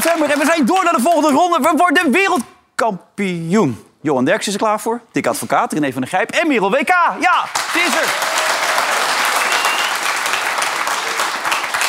20 november en we zijn door naar de volgende ronde. We worden wereldkampioen. Johan Derks is er klaar voor. Dick Advocaat, René van der Grijp en Merel WK. Ja, het is er.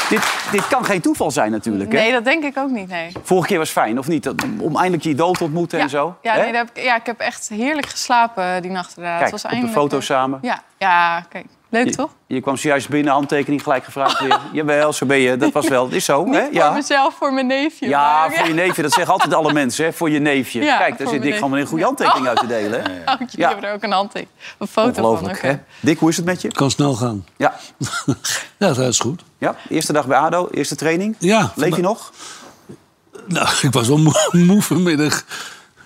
Dit, dit kan geen toeval zijn natuurlijk. Hè? Nee, dat denk ik ook niet, nee. Vorige keer was fijn, of niet? Om- eindelijk je idool te ontmoeten ja, en zo. Ja, nee, heb ik, ja, ik heb echt heerlijk geslapen die nacht inderdaad. Kijk, het was op de foto eh, samen. Ja, ja, kijk. Leuk Je- toch? Je kwam zojuist binnen, handtekening gelijk gevraagd weer. Jawel, zo ben je. Dat was wel. Dat is zo, hè? Niet voor mezelf, voor mijn neefje. Ja, maar- voor je neefje. Dat zeggen altijd alle mensen, hè? Voor je neefje. Ja, Kijk, daar zit Dick gewoon een goede handtekening uit te delen. hè? Oh, jullie Ja. hebben er ook een handtekening. Een foto van. Hè? Dick, hoe is het met je? Kan snel gaan. Ja. Ja, dat is goed. ja. Eerste dag bij ADO, eerste training. Ja. Leef je nog? Nou, ik was wel moe, moe vanmiddag.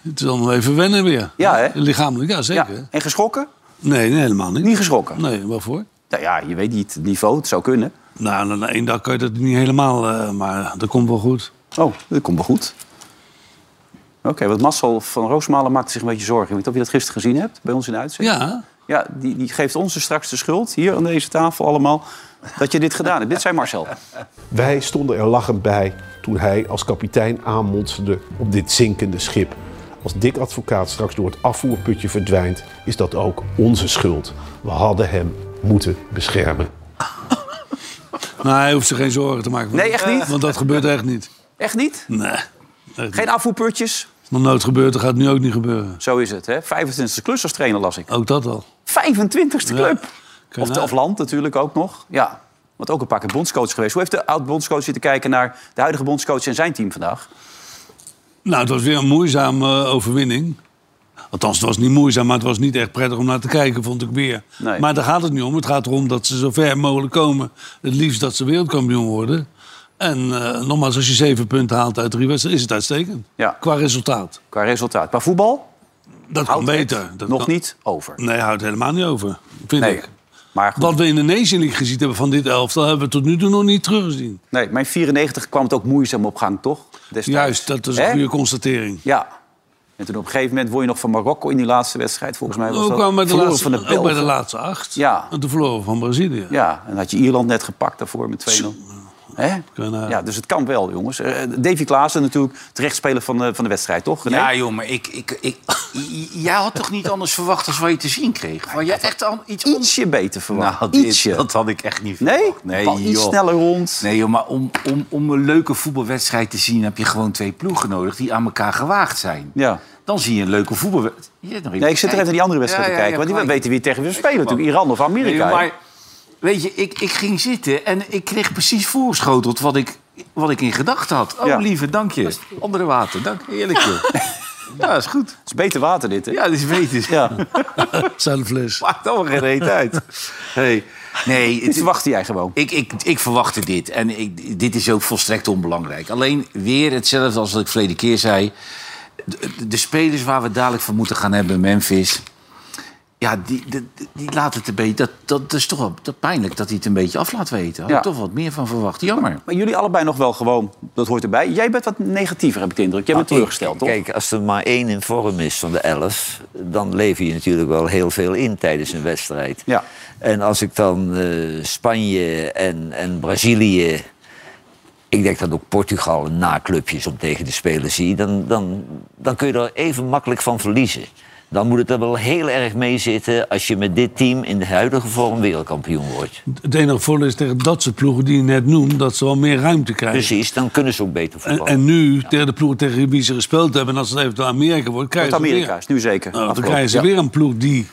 Het is allemaal even wennen weer. Ja, hè? Lichamelijk, ja, Ja. zeker. En geschrokken? Nee, nee, helemaal niet. Niet geschrokken? Nee, waarvoor? Nou ja, je weet niet het niveau. Het zou kunnen. Nou, na één dag kan je dat niet helemaal, eh, maar dat komt wel goed. Oh, dat komt wel goed. Oké, want Marcel van Roosmalen maakte zich een beetje zorgen. Ik weet niet of je dat gisteren gezien hebt bij ons in de uitzending. Ja, Ja, die, die geeft ons dus straks de schuld, hier aan deze tafel allemaal, dat je dit gedaan hebt. Dit zei Marcel. Wij stonden er lachend bij toen hij als kapitein aanmonsterde op dit zinkende schip. Als Dick Advocaat straks door het afvoerputje verdwijnt, is dat ook onze schuld. We hadden hem moeten beschermen. nou, hij hoeft zich geen zorgen te maken. Nee, echt niet? Want dat gebeurt echt niet. Echt niet? Nee. echt niet. Geen afvoerputjes? Als nog nooit gebeurt, dan gaat het nu ook niet gebeuren. Zo is het, hè? 25e klus als trainer las ik. Ook dat al. 25e club. Of land natuurlijk ook nog. Ja. Want ook een paar keer bondscoach geweest. Hoe heeft de oud-bondscoach zitten kijken naar de huidige bondscoach en zijn team vandaag? Nou, het was weer een moeizame eh, overwinning. Althans, het was niet moeizaam, maar het was niet echt prettig om naar te kijken, vond ik weer. Nee. Maar daar gaat het niet om. Het gaat erom dat ze zo ver mogelijk komen. Het liefst dat ze wereldkampioen worden. En eh, nogmaals, als je zeven punten haalt uit drie wedstrijden, is het uitstekend. Ja. Qua resultaat. Qua resultaat. Qua voetbal? Dat kan Houdt het beter. Dat nog kan- niet over. Nee, houdt helemaal niet over, vind Nee. ik. Maar goed. Wat we in de Nation gezien hebben van dit elftal... hebben we tot nu toe nog niet teruggezien. Nee, maar in 94 kwam het ook moeizaam op gang, toch? Destijds. Juist, dat is een Hè? goede constatering. Ja. En toen op een gegeven moment won je nog van Marokko in die laatste wedstrijd. Volgens mij was Ook, dat bij de verloren laatste, van de ook bij de laatste acht. Ja. En toen verloren van Brazilië. Ja, en had je Ierland net gepakt daarvoor met 2-0. Hè? Eh, Ja, dus het kan wel, jongens. Eh, Davy Klaassen natuurlijk terechtspeler van de, van de wedstrijd, toch? René? Ja, joh, maar ik, ik, ik, jij had toch niet anders verwacht als wat je te zien kreeg? Had jij echt al iets anders? Ietsje beter verwacht. Nou, dit- Ietsje. dat had ik echt niet Nee? verwacht. Nee, Bal iets joh. sneller rond. Nee, joh, maar om, om, om een leuke voetbalwedstrijd te zien... heb je gewoon twee ploegen nodig die aan elkaar gewaagd zijn. Ja. Dan zie je een leuke voetbalwedstrijd. Nee, ik zit er even naar die andere wedstrijd te kijken. want die weten wie tegen we spelen natuurlijk. Iran of Amerika. Nee, maar weet je, ik, ik ging zitten en ik kreeg precies voorgeschoteld wat ik, wat ik in gedachten had. Oh, Ja. lieve, dank je. Andere water, dank je. Heerlijk, joh. Ja, dat is goed. Het is beter water dit, hè? Ja, dat is beter. Ja. Zijn fles. Maakt allemaal geen reet uit. Hey. Nee, Dit het, verwachtte jij gewoon. ik, ik, ik verwachtte dit. En ik, dit is ook volstrekt onbelangrijk. Alleen weer hetzelfde als wat ik verleden keer zei. De, de- de spelers waar we dadelijk van moeten gaan hebben, Memphis... Ja, die, die, die laat het een beetje... Dat, dat is toch wel dat pijnlijk dat hij het een beetje af laat weten. Had Ja. ik toch wat meer van verwacht. Jammer. Maar jullie allebei nog wel gewoon, dat hoort erbij. Jij bent wat negatiever, heb ik de indruk. Jij bent teleurgesteld, toch? Kijk, als er maar één in vorm is van de elf... dan lever je natuurlijk wel heel veel in tijdens een wedstrijd. Ja. En als ik dan eh, Spanje en, en Brazilië... ik denk dat ook Portugal een naklubje is om tegen te spelen zie... Dan, dan, dan kun je er even makkelijk van verliezen. Dan moet het er wel heel erg mee zitten... als je met dit team in de huidige vorm wereldkampioen wordt. Het enige voordeel is tegen dat soort ploegen die je net noemt... dat ze wel meer ruimte krijgen. Precies, dan kunnen ze ook beter En, voetballen. en nu, tegen de ploegen tegen wie ze gespeeld hebben... en als het eventueel Amerika wordt, krijgen ze Amerika weer... is nu zeker. Nou, dan krijgen ze Ja. weer een ploeg die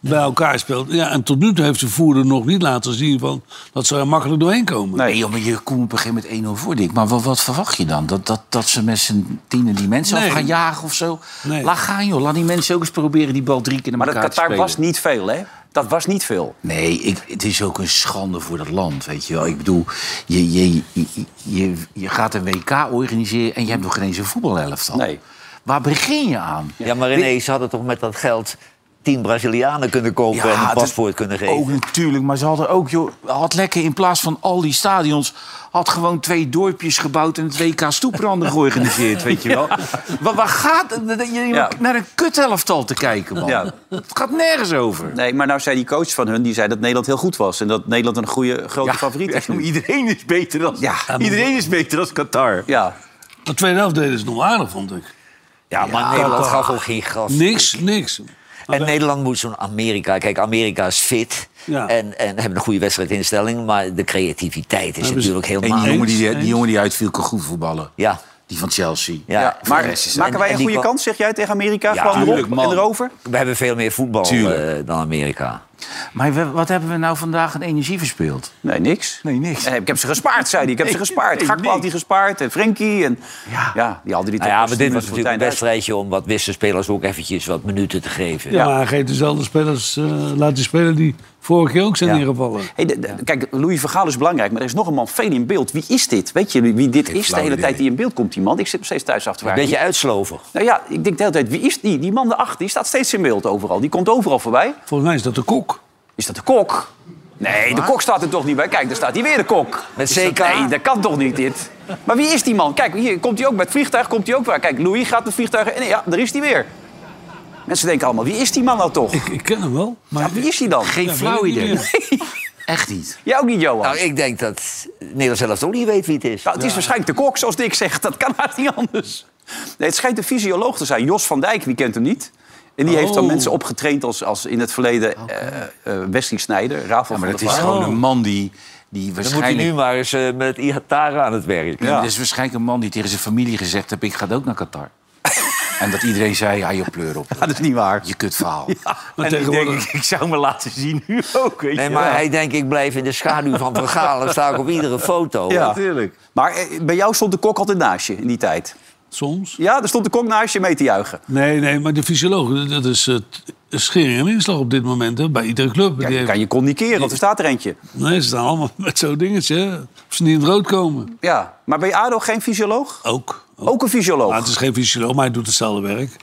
bij elkaar speelt. Ja, en tot nu toe heeft de voerder nog niet laten zien... Van, dat ze er makkelijk doorheen komen. Nee. Joh, maar je komt op een gegeven moment 1-0 voor, Dick. Maar wat, wat verwacht je dan? Dat, dat, dat ze met z'n tienen die mensen Nee. af gaan jagen of zo? Nee. Laat gaan, joh. Laat die mensen ook eens proberen die bal drie keer naar Maar dat elkaar te Qatar spelen. was niet veel, hè? Dat was niet veel. Nee, ik, het is ook een schande voor dat land, weet je wel. Ik bedoel, je, je, je, je, je gaat een WK organiseren... en je hebt nog geen eens een voetbalelftal. Nee. Waar begin je aan? Ja, maar René, ze hadden toch met dat geld tien Brazilianen kunnen kopen en een is paspoort kunnen geven. Ook natuurlijk, maar ze hadden ook, joh, had lekker in plaats van al die stadions, had gewoon twee dorpjes gebouwd en het WK stoepranden georganiseerd, weet je wel. Waar, waar gaat het? Je Ja. naar een kuthelftal te kijken, man. Ja. Het gaat nergens over. Nee, maar nou zei die coach van hun, die zei dat Nederland heel goed was. En dat Nederland een goede, grote favoriet is. Iedereen is beter dan, Ja. iedereen is beter dan Qatar. Ja. De tweede helft deden ze nog aardig, vond ik. Ja, maar Nederland gaf ook geen gas. Niks, niks. En Nederland moet zo'n Amerika. Kijk, Amerika is fit. Ja. En, en hebben een goede wedstrijdinstelling. Maar de creativiteit is Hebben ze- natuurlijk En helemaal... die jongen die, die, jongen die uitviel kan goed voetballen. Ja. Die van Chelsea. Ja. Maar maken wij en een goede kwam- kans, zeg jij, tegen Amerika? Ja, Gewoon tuurlijk, erop en man. erover? We hebben veel meer voetbal eh, dan Amerika. Maar we- wat hebben we nou vandaag aan energie verspeeld? Nee, niks. Nee, niks. Nee, ik heb ze gespaard, zei hij. Ik heb ze gespaard. nee, Gakpo had die gespaard en Frenkie. En, Ja. ja. die hadden die Nou ja, maar dit was natuurlijk een wedstrijdje om wat wisselspelers ook eventjes wat minuten te geven. Ja. Maar hij geeft dezelfde spelers, eh, laat die spelen die vorige keer ook zijn Ja. ingevallen. Hey, de- de- Kijk, Louis Vergaal is belangrijk, maar er is nog een man veel in beeld. Wie is dit? Weet je wie dit is? De hele idee. tijd die in beeld komt, die man. Ik zit nog steeds thuis af te Een beetje uitslover. Nou ja, ik denk de hele tijd, wie is die? Die man daarachter, die staat steeds in beeld overal. Die komt overal voorbij. Volgens mij is dat de kok. Is dat de kok? Nee, de kok staat er toch niet bij. Kijk, daar staat hij weer, de kok. Met Is dat- CK? Nee, dat kan toch niet, dit? Maar wie is die man? Kijk, hier komt hij ook met het vliegtuig. Komt hij ook waar. Kijk, Louis gaat met het vliegtuig. En ja, daar is hij weer. Mensen denken allemaal, wie is die man nou toch? Ik, ik ken hem wel. Maar Ja, wie is hij dan? Geen Ja, flauw idee. niet Echt niet. Jij ook niet, Johan? Nou, ik denk dat Nederland zelf ook niet weet wie het is. Nou, het is waarschijnlijk de kok, zoals Dick zegt. Dat kan haast niet anders. Nee, het schijnt een fysioloog te zijn. Jos van Dijk, wie kent hem niet? En die heeft dan Oh. mensen opgetraind als, als in het verleden eh eh, Wesley Snijder, Rafael Ja, maar dat is gewoon een man die, die Dan moet hij waarschijnlijk... nu maar eens eh, met Ihatara aan het werk. Ja. Dat is waarschijnlijk een man die tegen zijn familie gezegd heeft... ik ga ook naar Qatar. en dat iedereen zei, ja, je pleur op. Dat is niet waar. Je kut verhaal. En ik denk, ik, ik zou me laten zien nu ook, weet Nee, je. maar hij denkt, ik blijf in de schaduw van Vergaal. Dan sta ik op iedere foto. Ja. natuurlijk. Maar eh, bij jou stond de kok altijd naast je in die tijd. Soms. Ja, er stond de kok naast je mee te juichen. Nee, nee, maar de fysioloog, dat is het schering en inslag op dit moment hè, bij iedere club. Ja, Die je heeft- kan je communiceren, want er staat er eentje. Nee, ze staan allemaal met zo'n dingetje. hè. Of ze niet in het rood komen. Ja, maar bij ADO geen fysioloog? Ook. Ook. Ook een fysioloog? Maar het is geen fysioloog, maar hij doet hetzelfde werk.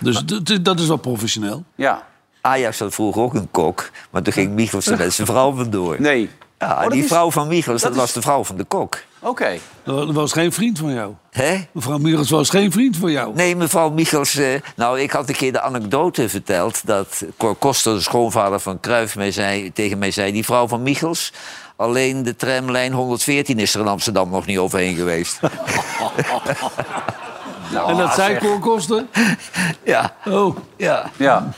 Dus dat- dat is wel professioneel. Ja. Ajax had vroeger ook een kok. Maar toen ging Michels er met zijn vrouw vandoor. Nee. Ja, Oh, dat die is- vrouw van Michels, dat, dat is- was de vrouw van de kok. Oké. Dat was geen vriend van jou. Hè? Mevrouw Michels was geen vriend van jou. Nee, mevrouw Michels... eh, nou, ik had een keer de anekdote verteld... dat Cor Koster, de schoonvader van Cruijff, mij zei, tegen mij zei... die vrouw van Michels, alleen de tramlijn 114 is er in Amsterdam nog niet overheen geweest. Nou, en dat zeg. Cor Koster? ja, Oh. ja. Ja.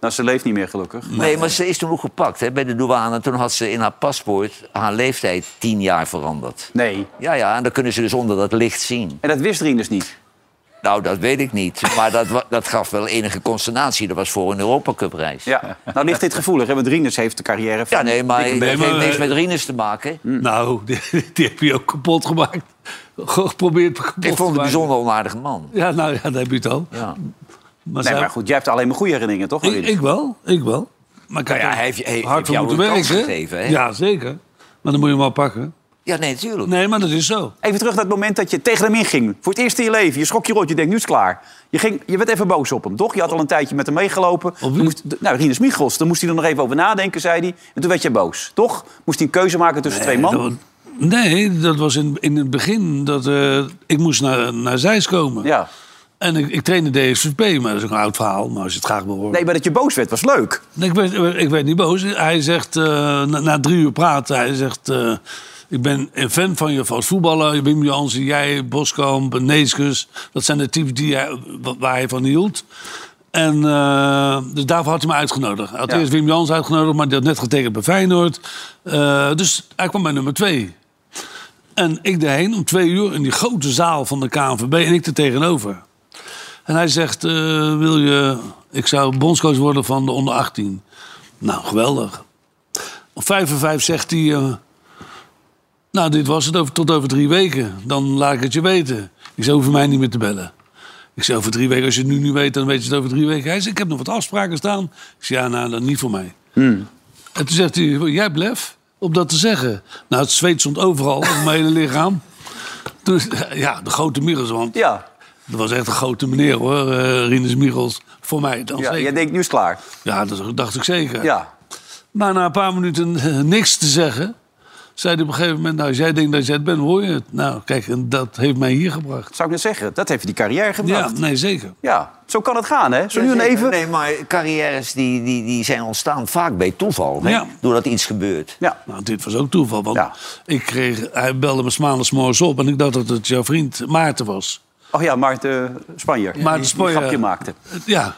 Nou, ze leeft niet meer gelukkig. Nee, maar ze is toen ook gepakt hè, bij de douane. Toen had ze in haar paspoort haar leeftijd tien jaar veranderd. Nee. Ja, ja, en dan kunnen ze dus onder dat licht zien. En dat wist Rinus niet. Nou, dat weet ik niet. Maar dat, dat gaf wel enige consternatie. Dat was voor een Europacup-reis. Ja. Nou ligt dit gevoelig, hè? Want Rinus heeft de carrière van... Ja, nee, maar het heeft maar, niks eh, met Rinus te maken. Nou, die, die heb je ook kapot gemaakt. Geprobeerd kapot Ik vond het een maken. bijzonder onaardige man. Ja, nou ja, dan heb je het al. Ja. Maar, Nee, maar goed, jij hebt alleen maar goede herinneringen, toch? ik, ik wel, ik wel. Maar kijk, Nou ja, hij heeft- hij heeft hard voor moeten een kans werken. gegeven, hè? Ja, zeker. Maar dan moet je hem wel pakken. Ja, nee, natuurlijk. Nee, maar dat is zo. Even terug naar het moment dat je tegen hem inging. Voor het eerst in je leven. Je schrok je rot, je denkt, nu is het klaar. Je, ging, je werd even boos op hem, toch? Je had al een tijdje met hem meegelopen. moest, nou, Rinus Michels. Dan moest hij er nog even over nadenken, zei hij. En toen werd je boos, toch? Moest hij een keuze maken tussen twee mannen? nee, dat was in, in het begin. Dat, eh, ik moest naar, naar Zeist komen. Ja. En ik, ik trainde DSVP, maar dat is ook een oud verhaal. Maar als je het graag wil horen. Nee, maar dat je boos werd, was leuk. Nee, ik, werd, ik werd niet boos. Hij zegt, eh, na, na drie uur praten, hij zegt... eh, ik ben een fan van je als voetballer. Wim Jansen, jij, Boskamp, Neeskens. Dat zijn de types die hij, wa- waar hij van hield. En eh, dus daarvoor had hij me uitgenodigd. Hij had Ja. eerst Wim Jansen uitgenodigd, maar die had net getekend bij Feyenoord. Eh, dus hij kwam bij nummer twee. En ik daarheen om twee uur in die grote zaal van de KNVB en ik er tegenover. En hij zegt, eh, wil je... Ik zou bondscoach worden van de onder 18. Nou, geweldig. Om vijf en vijf zegt hij... nou, dit was het over, tot over drie weken. Dan laat ik het je weten. Ik zei, hoef mij niet meer te bellen. Ik zei, over drie weken, als je het nu niet weet, dan weet je het over drie weken. Hij zei, ik heb nog wat afspraken staan. Ik zei, ja, nou, dan niet voor mij. En toen zegt hij, jij hebt lef om dat te zeggen. Nou, het zweet stond overal, op mijn hele lichaam. Toen, ja, de grote Michels, want Ja. dat was echt een grote meneer hoor, eh Rinus Michels. Voor mij dan ja. zeker. Jij denkt, nu is klaar. Ja, dat dacht ik zeker. Ja. Maar na een paar minuten eh, niks te zeggen... zei hij op een gegeven moment... nou, als jij denkt dat je het bent, hoor je het. Nou, kijk, en dat heeft mij hier gebracht. Zou ik net zeggen, dat heeft je die carrière Ja, gebracht. nee, zeker. Ja, zo kan het gaan, hè? Zo nu en even. Nee, maar carrières die, die, die zijn ontstaan vaak bij toeval. Hè? Ja. Doordat iets gebeurt. Ja. Nou, dit was ook toeval, want Ja. ik kreeg, hij belde me 's maandags morgens op... en ik dacht dat het jouw vriend Maarten was. Oh ja, Maarten Spanjer. Maarten die- Spanjer. Die grapje maakte. Ja,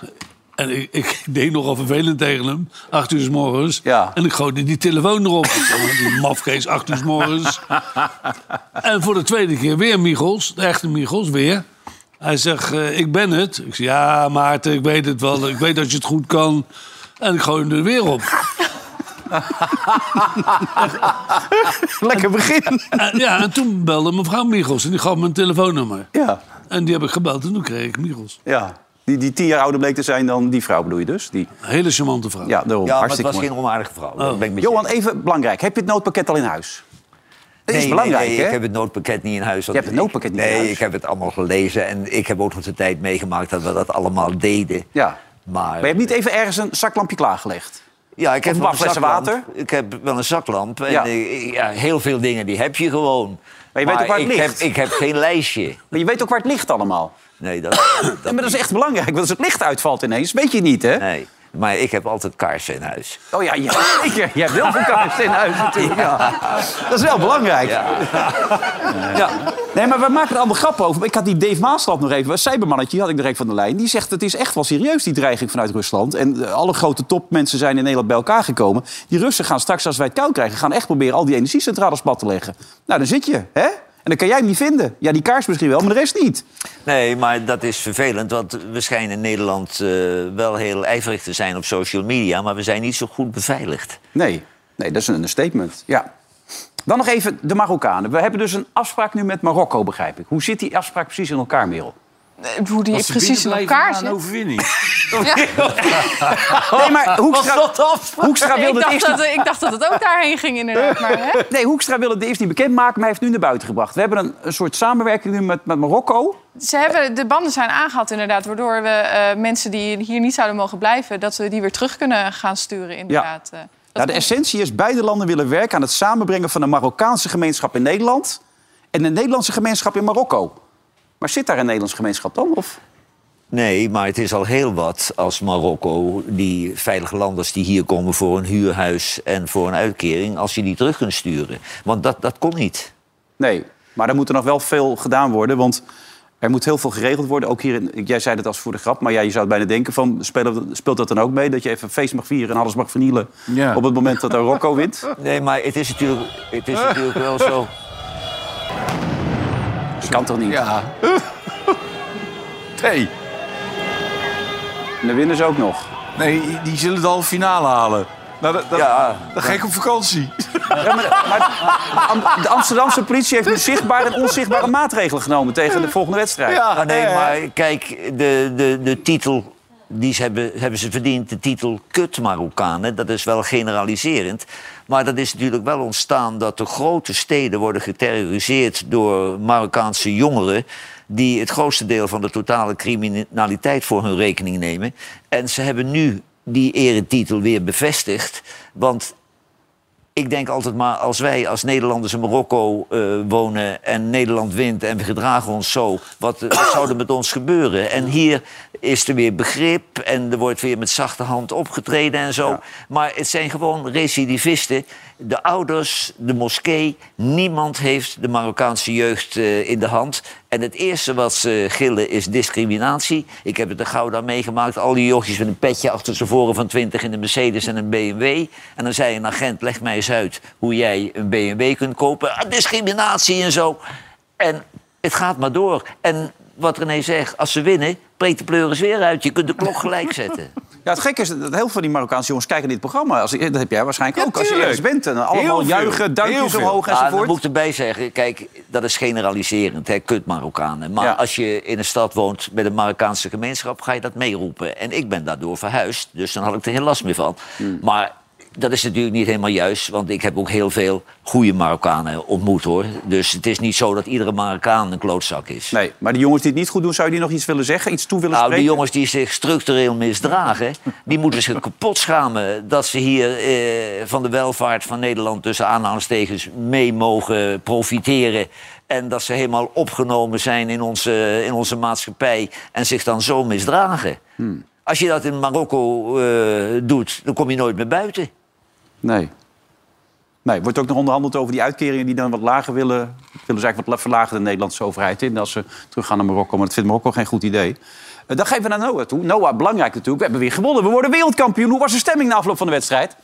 en ik, ik deed nogal vervelend tegen hem. Acht uur 's morgens. Ja. En ik gooide die telefoon erop. Die mafkees, acht uur 's morgens. en voor de tweede keer weer Michels. De echte Michels, weer. Hij zegt, eh, ik ben het. Ik zeg, ja Maarten, ik weet het wel. Ik weet dat je het goed kan. En ik gooi hem er weer op. Lekker begin. En, ja, en toen belde mevrouw Michels. En die gaf me een telefoonnummer. Ja, En die heb ik gebeld. En toen kreeg ik Michels. ja. Die, die tien jaar ouder bleek te zijn dan die vrouw, bedoel je dus? Die, Een hele charmante vrouw. ja, daarom. Ja, maar het was mooi. geen onaardige vrouw. Dat ben ik met je Johan, even belangrijk. Heb je het noodpakket al in huis? Dat is Nee, belangrijk, nee, nee, hè? ik heb het noodpakket niet in huis. Je hebt het noodpakket niet in nee, huis? ik heb het allemaal gelezen. En ik heb ook nog de tijd meegemaakt dat we dat allemaal deden. Ja. Maar, Maar je hebt niet even ergens een zaklampje klaargelegd? ja, ik heb een flessen zaklamp. water? Ik heb wel een zaklamp. En Ja. eh, ja, heel veel dingen die heb je gewoon. Maar je weet ook waar het ik, ligt. heb, ik heb geen lijstje. Maar je weet ook waar het ligt allemaal. Nee, dat, maar dat is echt belangrijk, want als het licht uitvalt ineens, weet je niet, hè? Nee, maar ik heb altijd kaarsen in huis. Oh ja, ja zeker. Je hebt heel veel kaarsen in huis natuurlijk. Ja. Dat is wel belangrijk. Ja. Ja. Nee, maar we maken er allemaal grappen over. Ik had die Dave Maasland nog even, een cybermannetje, had ik direct van de lijn. Die zegt, het is echt wel serieus, die dreiging vanuit Rusland. En eh, alle grote topmensen zijn in Nederland bij elkaar gekomen. Die Russen gaan straks, als wij het koud krijgen, gaan echt proberen al die energiecentrales plat te leggen. Nou, dan zit je, hè? En dan kan jij hem niet vinden. Ja, die kaars misschien wel, maar de rest niet. Nee, maar dat is vervelend, want we schijnen in Nederland eh, wel heel ijverig te zijn op social media, maar we zijn niet zo goed beveiligd. Nee, nee dat is een statement. Ja. Dan nog even de Marokkanen. We hebben dus een afspraak nu met Marokko, begrijp ik. Hoe zit die afspraak precies in elkaar, Merel? Eh, Hoe die precies in elkaar na een zit. overwinning. Nee, maar Hoekstra, Hoekstra Ik wilde het dacht, eerst dat, niet... ik dacht dat het ook daarheen ging, inderdaad. Maar, hè? Nee, Hoekstra wilde het eerst niet bekendmaken, maar hij heeft het nu naar buiten gebracht. We hebben een, een soort samenwerking nu met, met Marokko. Ze hebben, de banden zijn aangehaald, inderdaad. Waardoor we eh, mensen die hier niet zouden mogen blijven... dat we die weer terug kunnen gaan sturen, inderdaad. Eh, Nou, de essentie is, beide landen willen werken aan het samenbrengen van de Marokkaanse gemeenschap in Nederland... en de Nederlandse gemeenschap in Marokko. Maar zit daar een Nederlandse gemeenschap dan? Of? Nee, maar het is al heel wat als Marokko, die veilige landers die hier komen voor een huurhuis en voor een uitkering, als je die terug kunt sturen. Want dat, dat kon niet. Nee, maar er moet er nog wel veel gedaan worden, want er moet heel veel geregeld worden. Ook hier, in, jij zei het als voor de grap, maar ja, je zou het bijna denken van... Speelt, speelt dat dan ook mee, dat je even een feest mag vieren en alles mag vernielen... Ja. op het moment dat Marokko wint? Nee, maar het is natuurlijk, het is natuurlijk wel zo. Dat kan toch niet? Ja. Nee. En dan winnen ze ook nog. Nee, die zullen de halve finale halen. Nou, dat, dat, Ja. dan ga ik op vakantie. Ja, maar, maar de Amsterdamse politie heeft nu zichtbare en onzichtbare maatregelen genomen tegen de volgende wedstrijd. Ah, nee, maar kijk, de, de, de titel, die ze hebben, hebben ze verdiend, de titel Kut Marokkanen. Dat is wel generaliserend. Maar dat is natuurlijk wel ontstaan dat de grote steden worden geterroriseerd door Marokkaanse jongeren. Die het grootste deel van de totale criminaliteit voor hun rekening nemen. En ze hebben nu die eretitel weer bevestigd. Want ik denk altijd maar, als wij als Nederlanders in Marokko eh, wonen en Nederland wint en we gedragen ons zo, wat, eh, wat zou er met ons gebeuren? En hier is er weer begrip en er wordt weer met zachte hand opgetreden en zo. Maar het zijn gewoon recidivisten. De ouders, de moskee, niemand heeft de Marokkaanse jeugd eh, in de hand. En het eerste wat ze gillen is discriminatie. Ik heb het gauw daar meegemaakt. Al die jochies met een petje achter ze voren van 20 in een Mercedes en een BMW. En dan zei een agent, leg mij eens uit hoe jij een BMW kunt kopen. Ah, discriminatie en zo. En het gaat maar door. En wat René zegt, als ze winnen, breekt de pleuris weer uit. Je kunt de klok gelijk zetten. Ja, het gekke is dat heel veel van die Marokkaanse jongens kijken dit programma. Als, dat heb jij waarschijnlijk ook. Als je ergens bent en allemaal Heel juichen, Heel duimpjes veel. omhoog Ah, enzovoort. moet ik erbij zeggen, kijk, dat is generaliserend, hè, kut Marokkanen. Maar Ja. als je in een stad woont met een Marokkaanse gemeenschap, ga je dat meeroepen. En ik ben daardoor verhuisd, dus dan had ik er geen last meer van. Hmm. Maar dat is natuurlijk niet helemaal juist, want ik heb ook heel veel goede Marokkanen ontmoet hoor. Dus het is niet zo dat iedere Marokkaan een klootzak is. Nee, maar die jongens die het niet goed doen, zou je die nog iets willen zeggen? Iets toe willen Nou, spreken? die jongens die zich structureel misdragen, die moeten zich kapot schamen dat ze hier eh, van de welvaart van Nederland tussen aanhalingstekens mee mogen profiteren. En dat ze helemaal opgenomen zijn in onze, in onze maatschappij en zich dan zo misdragen. Hmm. Als je dat in Marokko eh, doet, dan kom je nooit meer buiten. Nee. Nee, wordt ook nog onderhandeld over die uitkeringen die dan wat lager willen. Willen ze eigenlijk wat verlagen de Nederlandse overheid in als ze teruggaan naar Marokko. Maar dat vindt Marokko geen goed idee. Eh, dan geven we naar Noah toe. Noah, belangrijk natuurlijk. We hebben weer gewonnen. We worden wereldkampioen. Hoe was de stemming na afloop van de wedstrijd?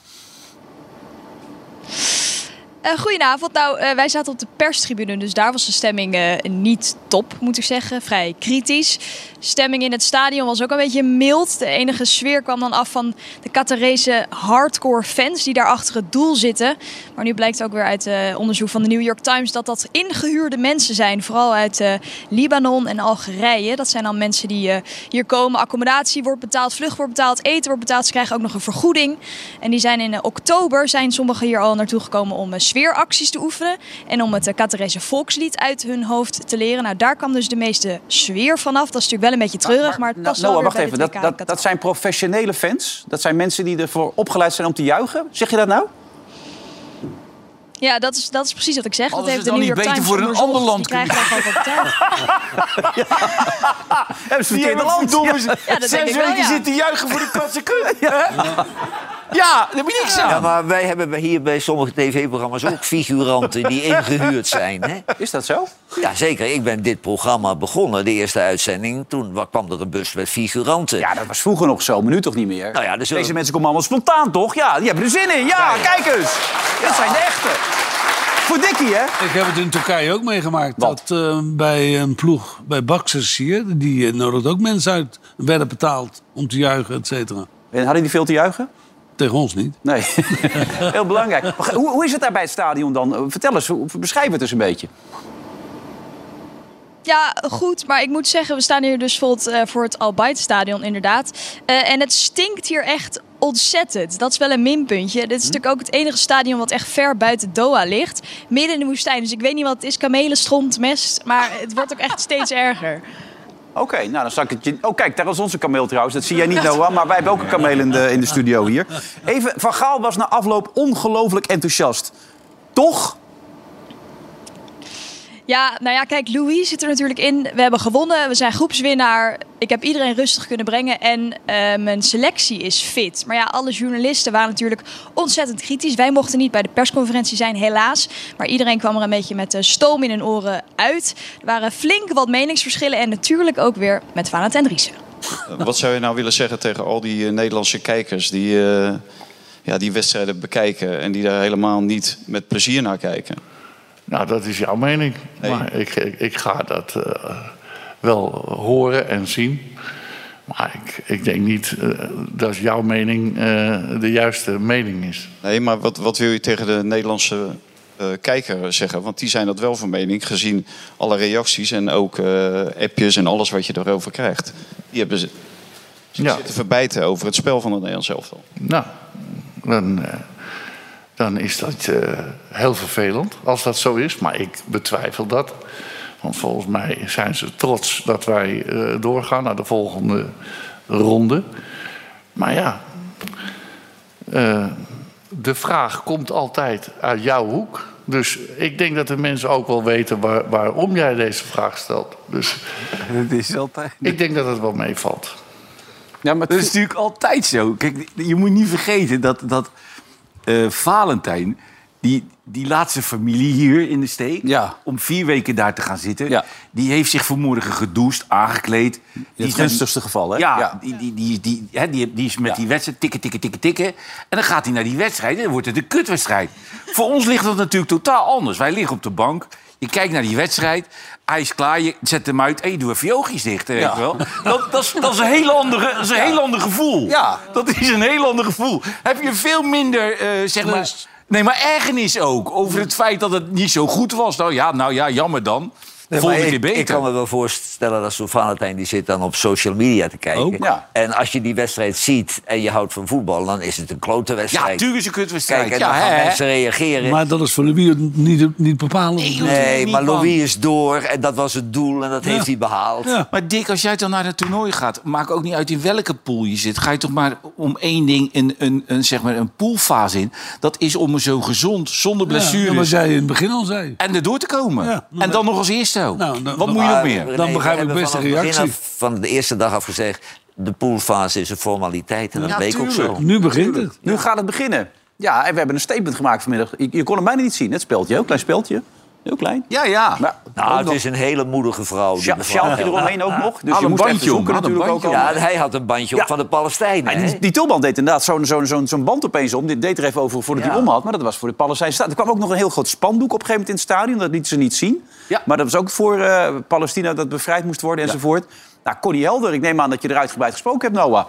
Eh, goedenavond. Nou, eh, wij zaten op de perstribune, dus daar was de stemming eh, niet top, moet ik zeggen. Vrij kritisch. De stemming in het stadion was ook een beetje mild. De enige sfeer kwam dan af van de Qatarese hardcore fans die daar achter het doel zitten. Maar nu blijkt ook weer uit onderzoek van de New York Times dat dat ingehuurde mensen zijn. Vooral uit Libanon en Algerije. Dat zijn dan mensen die hier komen. Accommodatie wordt betaald, vlucht wordt betaald, eten wordt betaald. Ze krijgen ook nog een vergoeding. En die zijn in oktober, zijn sommigen hier al naartoe gekomen om sfeeracties te oefenen. En om het uh, Qatarese volkslied uit hun hoofd te leren. Nou, daar kwam dus de meeste sfeer vanaf. Dat is natuurlijk wel een beetje treurig, maar, het past wel Noah, weer wacht bij even. Dat, in dat, dat zijn professionele fans. Dat zijn mensen die ervoor opgeleid zijn om te juichen. Zeg je dat nou? Ja, dat is, dat is precies wat ik zeg. Dat heeft de het New York Times beter voor een ander land Die krijgen daar gewoon voor betaald. Hebben ze Die verkeerde land? Ja. Ja, dat denk ik wel, ja. zitten juichen voor de katse kut. Ja. ja, daar heb je niks aan. Ja, maar wij hebben hier bij sommige tv-programma's ook figuranten die ingehuurd zijn. Hè? Is dat zo? Ja, zeker. Ik ben dit programma begonnen, de eerste uitzending. Toen wa- kwam er een bus met figuranten. Ja, dat was vroeger nog zo, maar nu toch niet meer. Nou ja, dus Deze ook- mensen komen allemaal spontaan, toch? Ja, die hebben er zin in. Ja, kijk eens. Dat zijn de echte. Voor Dikkie, hè? Ik heb het in Turkije ook meegemaakt. Wat? Dat eh, bij een ploeg, bij Baxers hier, die eh, nodigt ook mensen uit. Werden betaald om te juichen, et cetera. En hadden die veel te juichen? Tegen ons niet. Nee. Heel belangrijk. Hoe, hoe is het daar bij het stadion dan? Vertel eens, hoe- beschrijf het eens een beetje. Ja, goed. Maar ik moet zeggen, we staan hier dus voor het, eh, voor het Al Stadion inderdaad. Eh, en het stinkt hier echt ontzettend. Dat is wel een minpuntje. Dit is natuurlijk ook het enige stadion wat echt ver buiten Doha ligt. Midden in de woestijn. Dus ik weet niet wat het is. Kamelen, stront, mest. Maar het wordt ook echt steeds erger. Oké, nou dan zal ik het je... Oh, kijk, daar is onze kameel trouwens. Dat zie jij niet, Noah, maar wij hebben ook een kameel in de, in de studio hier. Even, Van Gaal was na afloop ongelooflijk enthousiast. Toch? Ja, nou ja, kijk, Louis zit er natuurlijk in. We hebben gewonnen, we zijn groepswinnaar. Ik heb iedereen rustig kunnen brengen en eh, mijn selectie is fit. Maar ja, alle journalisten waren natuurlijk ontzettend kritisch. Wij mochten niet bij de persconferentie zijn, helaas. Maar iedereen kwam er een beetje met de stoom in hun oren uit. Er waren flink wat meningsverschillen en natuurlijk ook weer met Valentijn Driessen. Wat zou je nou willen zeggen tegen al die eh, Nederlandse kijkers die eh, ja, die wedstrijden bekijken en die daar helemaal niet met plezier naar kijken? Nou, dat is jouw mening. Nee. Maar ik, ik, ik ga dat eh, wel horen en zien. Maar ik, ik denk niet eh, dat jouw mening eh, de juiste mening is. Nee, maar wat, wat wil je tegen de Nederlandse kijker zeggen? Want die zijn dat wel van mening, gezien alle reacties en ook appjes en alles wat je erover krijgt. Die hebben ze ze Ja. zitten verbijten over het spel van het Nederlands elftal. Nou, dan, dan is dat eh, heel vervelend als dat zo is. Maar ik betwijfel dat. Want volgens mij zijn ze trots dat wij eh, doorgaan naar de volgende ronde. Maar ja, eh, de vraag komt altijd uit jouw hoek. Dus ik denk dat de mensen ook wel weten waar- waarom jij deze vraag stelt. Dus Het is altijd... ik denk dat het wel meevalt. Ja, maar Dat is natuurlijk altijd zo. Kijk, je moet niet vergeten dat, dat eh, Valentijn... Die, die laat zijn familie hier in de steek. Ja. Om vier weken daar te gaan zitten. Ja. Die heeft zich vanmorgen gedoucht, aangekleed. Het gunstigste geval, hè? Ja, Ja. Die, die, die, die, hè, die, die is met die wedstrijd tikken, tikken, tikken, tikken. En dan gaat hij naar die wedstrijd en dan wordt het een kutwedstrijd. Voor ons ligt dat natuurlijk totaal anders. Wij liggen op de bank. Je kijkt naar die wedstrijd. Hij is klaar, je zet hem uit en je doet even je oogjes dicht. Weet Ja. wel? Dat, dat, is, dat is een heel andere, dat is een heel ander gevoel. Ja. Dat is een heel ander gevoel. Heb je veel minder, eh, zeg maar... Nee, maar ergernis ook over het feit dat het niet zo goed was. Nou ja, nou ja jammer dan. Nee, Volgende maar keer ik, kan me wel voorstellen dat zo'n Valentijn die zit dan op social media te kijken. Ook? Ja. En als je die wedstrijd ziet en je houdt van voetbal, dan is het een klote Ja, wedstrijd. tuurlijk is een kutwedstrijd. Kijk, en ja, dan gaan mensen reageren. Maar dat is voor Louis niet, niet bepalend. Nee, nee, niet, maar. Louis is door en dat was het doel en dat heeft hij behaald. Ja. Maar Dick, als jij dan naar het toernooi gaat, maakt ook niet uit in welke pool je zit. Ga je toch maar om één ding een, een, een, zeg maar een poolfase in. Dat is om er zo gezond, zonder Ja, blessures. wat jij in het begin al zei. En erdoor te komen. Ja, en dan nog als eerste Nou, dan- Wat moet je nog Maar, meer? Dan we begrijp ik best de reactie. Van de eerste dag af gezegd, de poolfase is een formaliteit en dat Ja, bleek ook zo. Nu begint het. Nu gaat het beginnen. Ja, en we hebben een statement gemaakt vanmiddag. Je, je kon hem bijna niet zien, het speeltje. Heel klein speeltje. Heel klein. Ja, ja. Maar Nou, het nog is een hele moedige vrouw. die sja- mevrouw. sjaaltje eromheen ook nog. Dus Had je een moest even bandje om, zoeken had een ook bandje al. Ja, hij had een bandje op van de Palestijnen. Die, die tulband deed inderdaad zo'n zo'n zo'n zo'n band opeens om. Dit deed er even over voordat hij Ja. om had. Maar dat was voor de Palestijnse staat. Er kwam ook nog een heel groot spandoek op een gegeven moment in het stadion. Dat lieten ze niet zien. Ja. Maar dat was ook voor eh, Palestina dat bevrijd moest worden enzovoort. Nou, Connie Helder, ik neem aan dat je er uitgebreid gesproken hebt, Noah.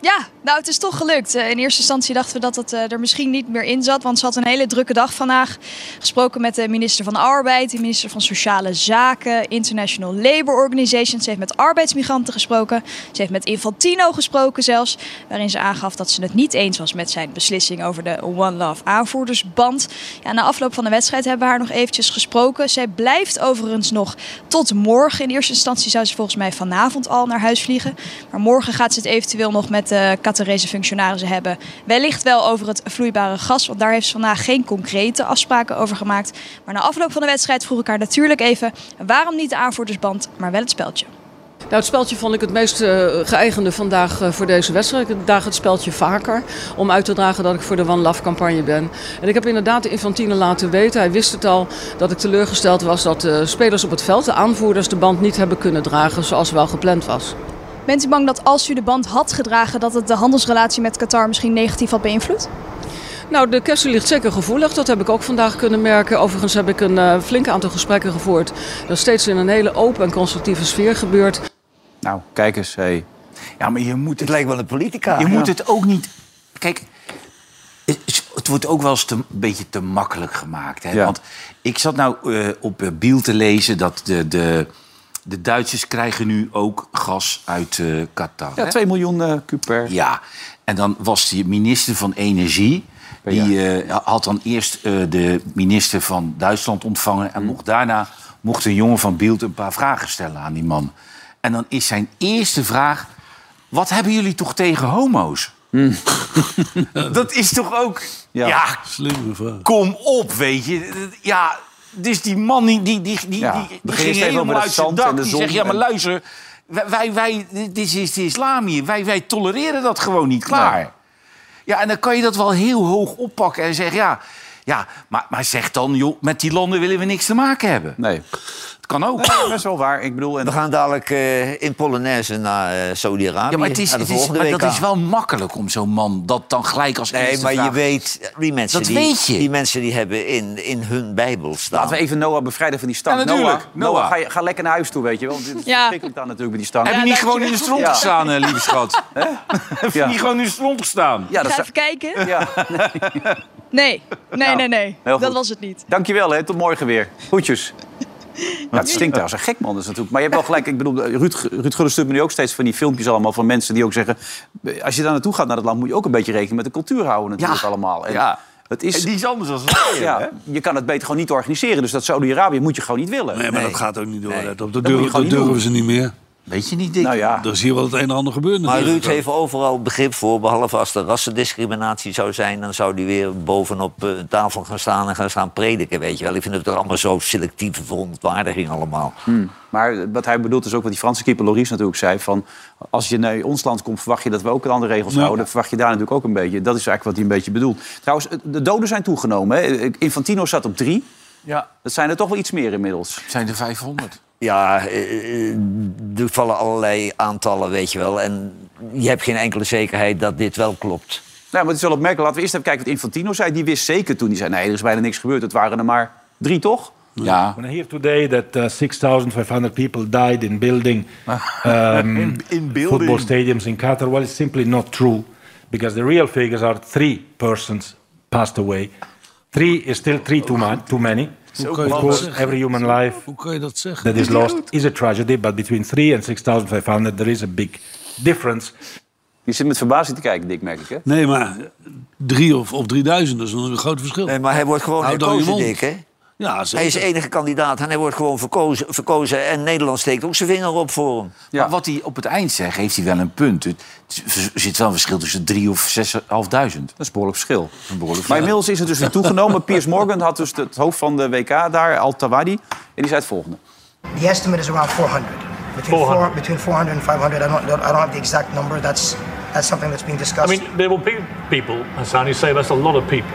Ja, nou het is toch gelukt. Eh, in eerste instantie dachten we dat het eh, er misschien niet meer in zat. Want ze had een hele drukke dag vandaag. Gesproken met de minister van Arbeid, de minister van Sociale Zaken, International Labour Organization. Ze heeft met arbeidsmigranten gesproken. Ze heeft met Infantino gesproken zelfs. Waarin ze aangaf dat ze het niet eens was met zijn beslissing over de One Love aanvoerdersband. Ja, na afloop van de wedstrijd hebben we haar nog eventjes gesproken. Zij blijft overigens nog tot morgen. In eerste instantie zou ze volgens mij vanavond al naar huis vliegen. Maar morgen gaat ze het eventueel nog met de Qatarese functionarissen hebben. Wellicht wel over het vloeibare gas, want daar heeft ze vandaag geen concrete afspraken over gemaakt. Maar na afloop van de wedstrijd vroeg ik haar natuurlijk even waarom niet de aanvoerdersband, maar wel het speldje. Nou, het speltje vond ik het meest eh, geëigende vandaag eh, voor deze wedstrijd. Ik daag het speltje vaker om uit te dragen dat ik voor de One Love campagne ben. En ik heb inderdaad de Infantine laten weten, hij wist het al, dat ik teleurgesteld was dat de spelers op het veld, de aanvoerders, de band niet hebben kunnen dragen zoals wel gepland was. Bent u bang dat als u de band had gedragen, dat het de handelsrelatie met Qatar misschien negatief had beïnvloed? Nou, de kwestie ligt zeker gevoelig. Dat heb ik ook vandaag kunnen merken. Overigens heb ik een eh, flink aantal gesprekken gevoerd. Dat is steeds in een hele open en constructieve sfeer gebeurt. Nou, kijk eens. Hey. Ja, maar je moet Het het, lijkt wel een politica. je moet het ook niet... Kijk, het, het wordt ook wel eens te, een beetje te makkelijk gemaakt. Hè? Ja. Want ik zat nou eh, op eh, Biel te lezen dat de, de, de Duitsers krijgen nu ook gas uit eh, Qatar. Ja, hè? 2 miljoen eh kuub per. Ja, en dan was die minister van Energie... die eh, had dan eerst eh, de minister van Duitsland ontvangen... en mocht daarna mocht een jongen van Beeld een paar vragen stellen aan die man. En dan is zijn eerste vraag... wat hebben jullie toch tegen homo's? Dat is toch ook... Ja. Ja, Slimme vraag. kom op, weet je. Ja, dus die man die, die, die, die, Ja, die, ging helemaal uit zijn dak. Die zegt, ja, maar en- luister... Wij, wij, wij, dit is de islam hier. Wij, wij tolereren dat gewoon niet. Klaar. Ja, en dan kan je dat wel heel hoog oppakken en zeggen... ja, ja maar, maar zeg dan, joh, met die landen willen we niks te maken hebben. Nee. Kan ook. Dat is wel waar. Ik bedoel, en We gaan dadelijk eh, in Polonaise naar eh, Saudi-Arabië. Ja, maar, het is, het is, maar dat is wel makkelijk om zo'n man dat dan gelijk als Nee, eerste maar je weet, die mensen, Dat die, weet je. die mensen die hebben in, in hun Bijbel staan. laten we even Noah bevrijden van die stang. Ja, natuurlijk. Noah, Noah, Noah. ga, je, ga lekker naar huis toe, weet je wel. Want Het is Ja. verschrikkelijk daar natuurlijk bij die stang. Heb je niet gewoon in de stront Ja. gestaan, eh, lieve schat? Heb je Ja. niet gewoon in de stront gestaan? Ja, dat Ga even kijken. Ja. Nee, nee, nee, nee. heel Dat was het niet. Dankjewel, hè. Tot morgen weer. Groetjes. Nou, het stinkt daar als een gek, man. Dat is natuurlijk... Maar je hebt wel gelijk. Ik bedoel, Ruud, Ruud Gullit stuurt me nu ook steeds van die filmpjes allemaal... van mensen die ook zeggen... als je daar naartoe gaat naar dat land... moet je ook een beetje rekening met de cultuur houden natuurlijk Ja. allemaal. En Ja. Het is... Die is anders dan het Ja, je kan het beter gewoon niet organiseren. Dus dat Saudi-Arabië moet je gewoon niet willen. Nee, maar dat gaat ook niet door. op. Dat, durven, dat durven ze niet meer. Weet je niet, Dick? Nou ja, Er is hier wel het een en ander gebeurd. Maar. Ruud heeft overal begrip voor, behalve als er rassendiscriminatie zou zijn... dan zou hij weer bovenop eh, een tafel gaan staan en gaan staan prediken, weet je wel. Ik vind het toch allemaal zo selectieve verontwaardiging allemaal. maar wat hij bedoelt is ook wat die Franse keeper Loris natuurlijk zei... van als je naar ons land komt, verwacht je dat we ook aan de regels Ja. houden. Dat verwacht je daar natuurlijk ook een beetje. Dat is eigenlijk wat hij een beetje bedoelt. Trouwens, de doden zijn toegenomen. Hè. Infantino staat op drie. Ja. Dat zijn er toch wel iets meer inmiddels. Zijn er 500? Ja, eh, er vallen allerlei aantallen, weet je wel. En je hebt geen enkele zekerheid dat dit wel klopt. Nou, maar het is wel opmerkelijk. Laten we eerst even kijken wat Infantino zei. Die wist zeker toen. Die zei, nee, er is bijna niks gebeurd. Het waren er maar drie, toch? Ja. When I hear today that uh, 6,500 people died in building um, in building. football stadiums in Qatar, well, it's simply not true because the real figures are three persons passed away. Three is still three too, ma- too many. Of course, every human life Hoe kan je dat zeggen? that is lost is a tragedy, but between 3 and 6,500 there is a big difference. Je zit met verbazing te kijken, Dick, merk ik, hè? Nee, maar drie of, of drieduizend, dat is een groot verschil. Nee, maar hij wordt gewoon mond. Dick, hè? Ja. Hij is de enige kandidaat en hij wordt gewoon verkozen, verkozen. En Nederland steekt ook zijn vinger op voor hem. Maar wat hij op het eind zegt, heeft hij wel een punt. Het- Er zit wel een verschil tussen drie of zeshalfduizend. Dat is een behoorlijk verschil. Een behoorlijk Maar verschil. inmiddels is het dus weer toegenomen. Piers Morgan had dus het hoofd van de WK daar, Al-Tawadi. En die zei het volgende. The estimate is around 400. Between 400. Four, between 400 and 500. I don't, I don't have the exact number. That's that's something that's being I discussed. mean, there will be people, Hassan, who say that's a lot of people.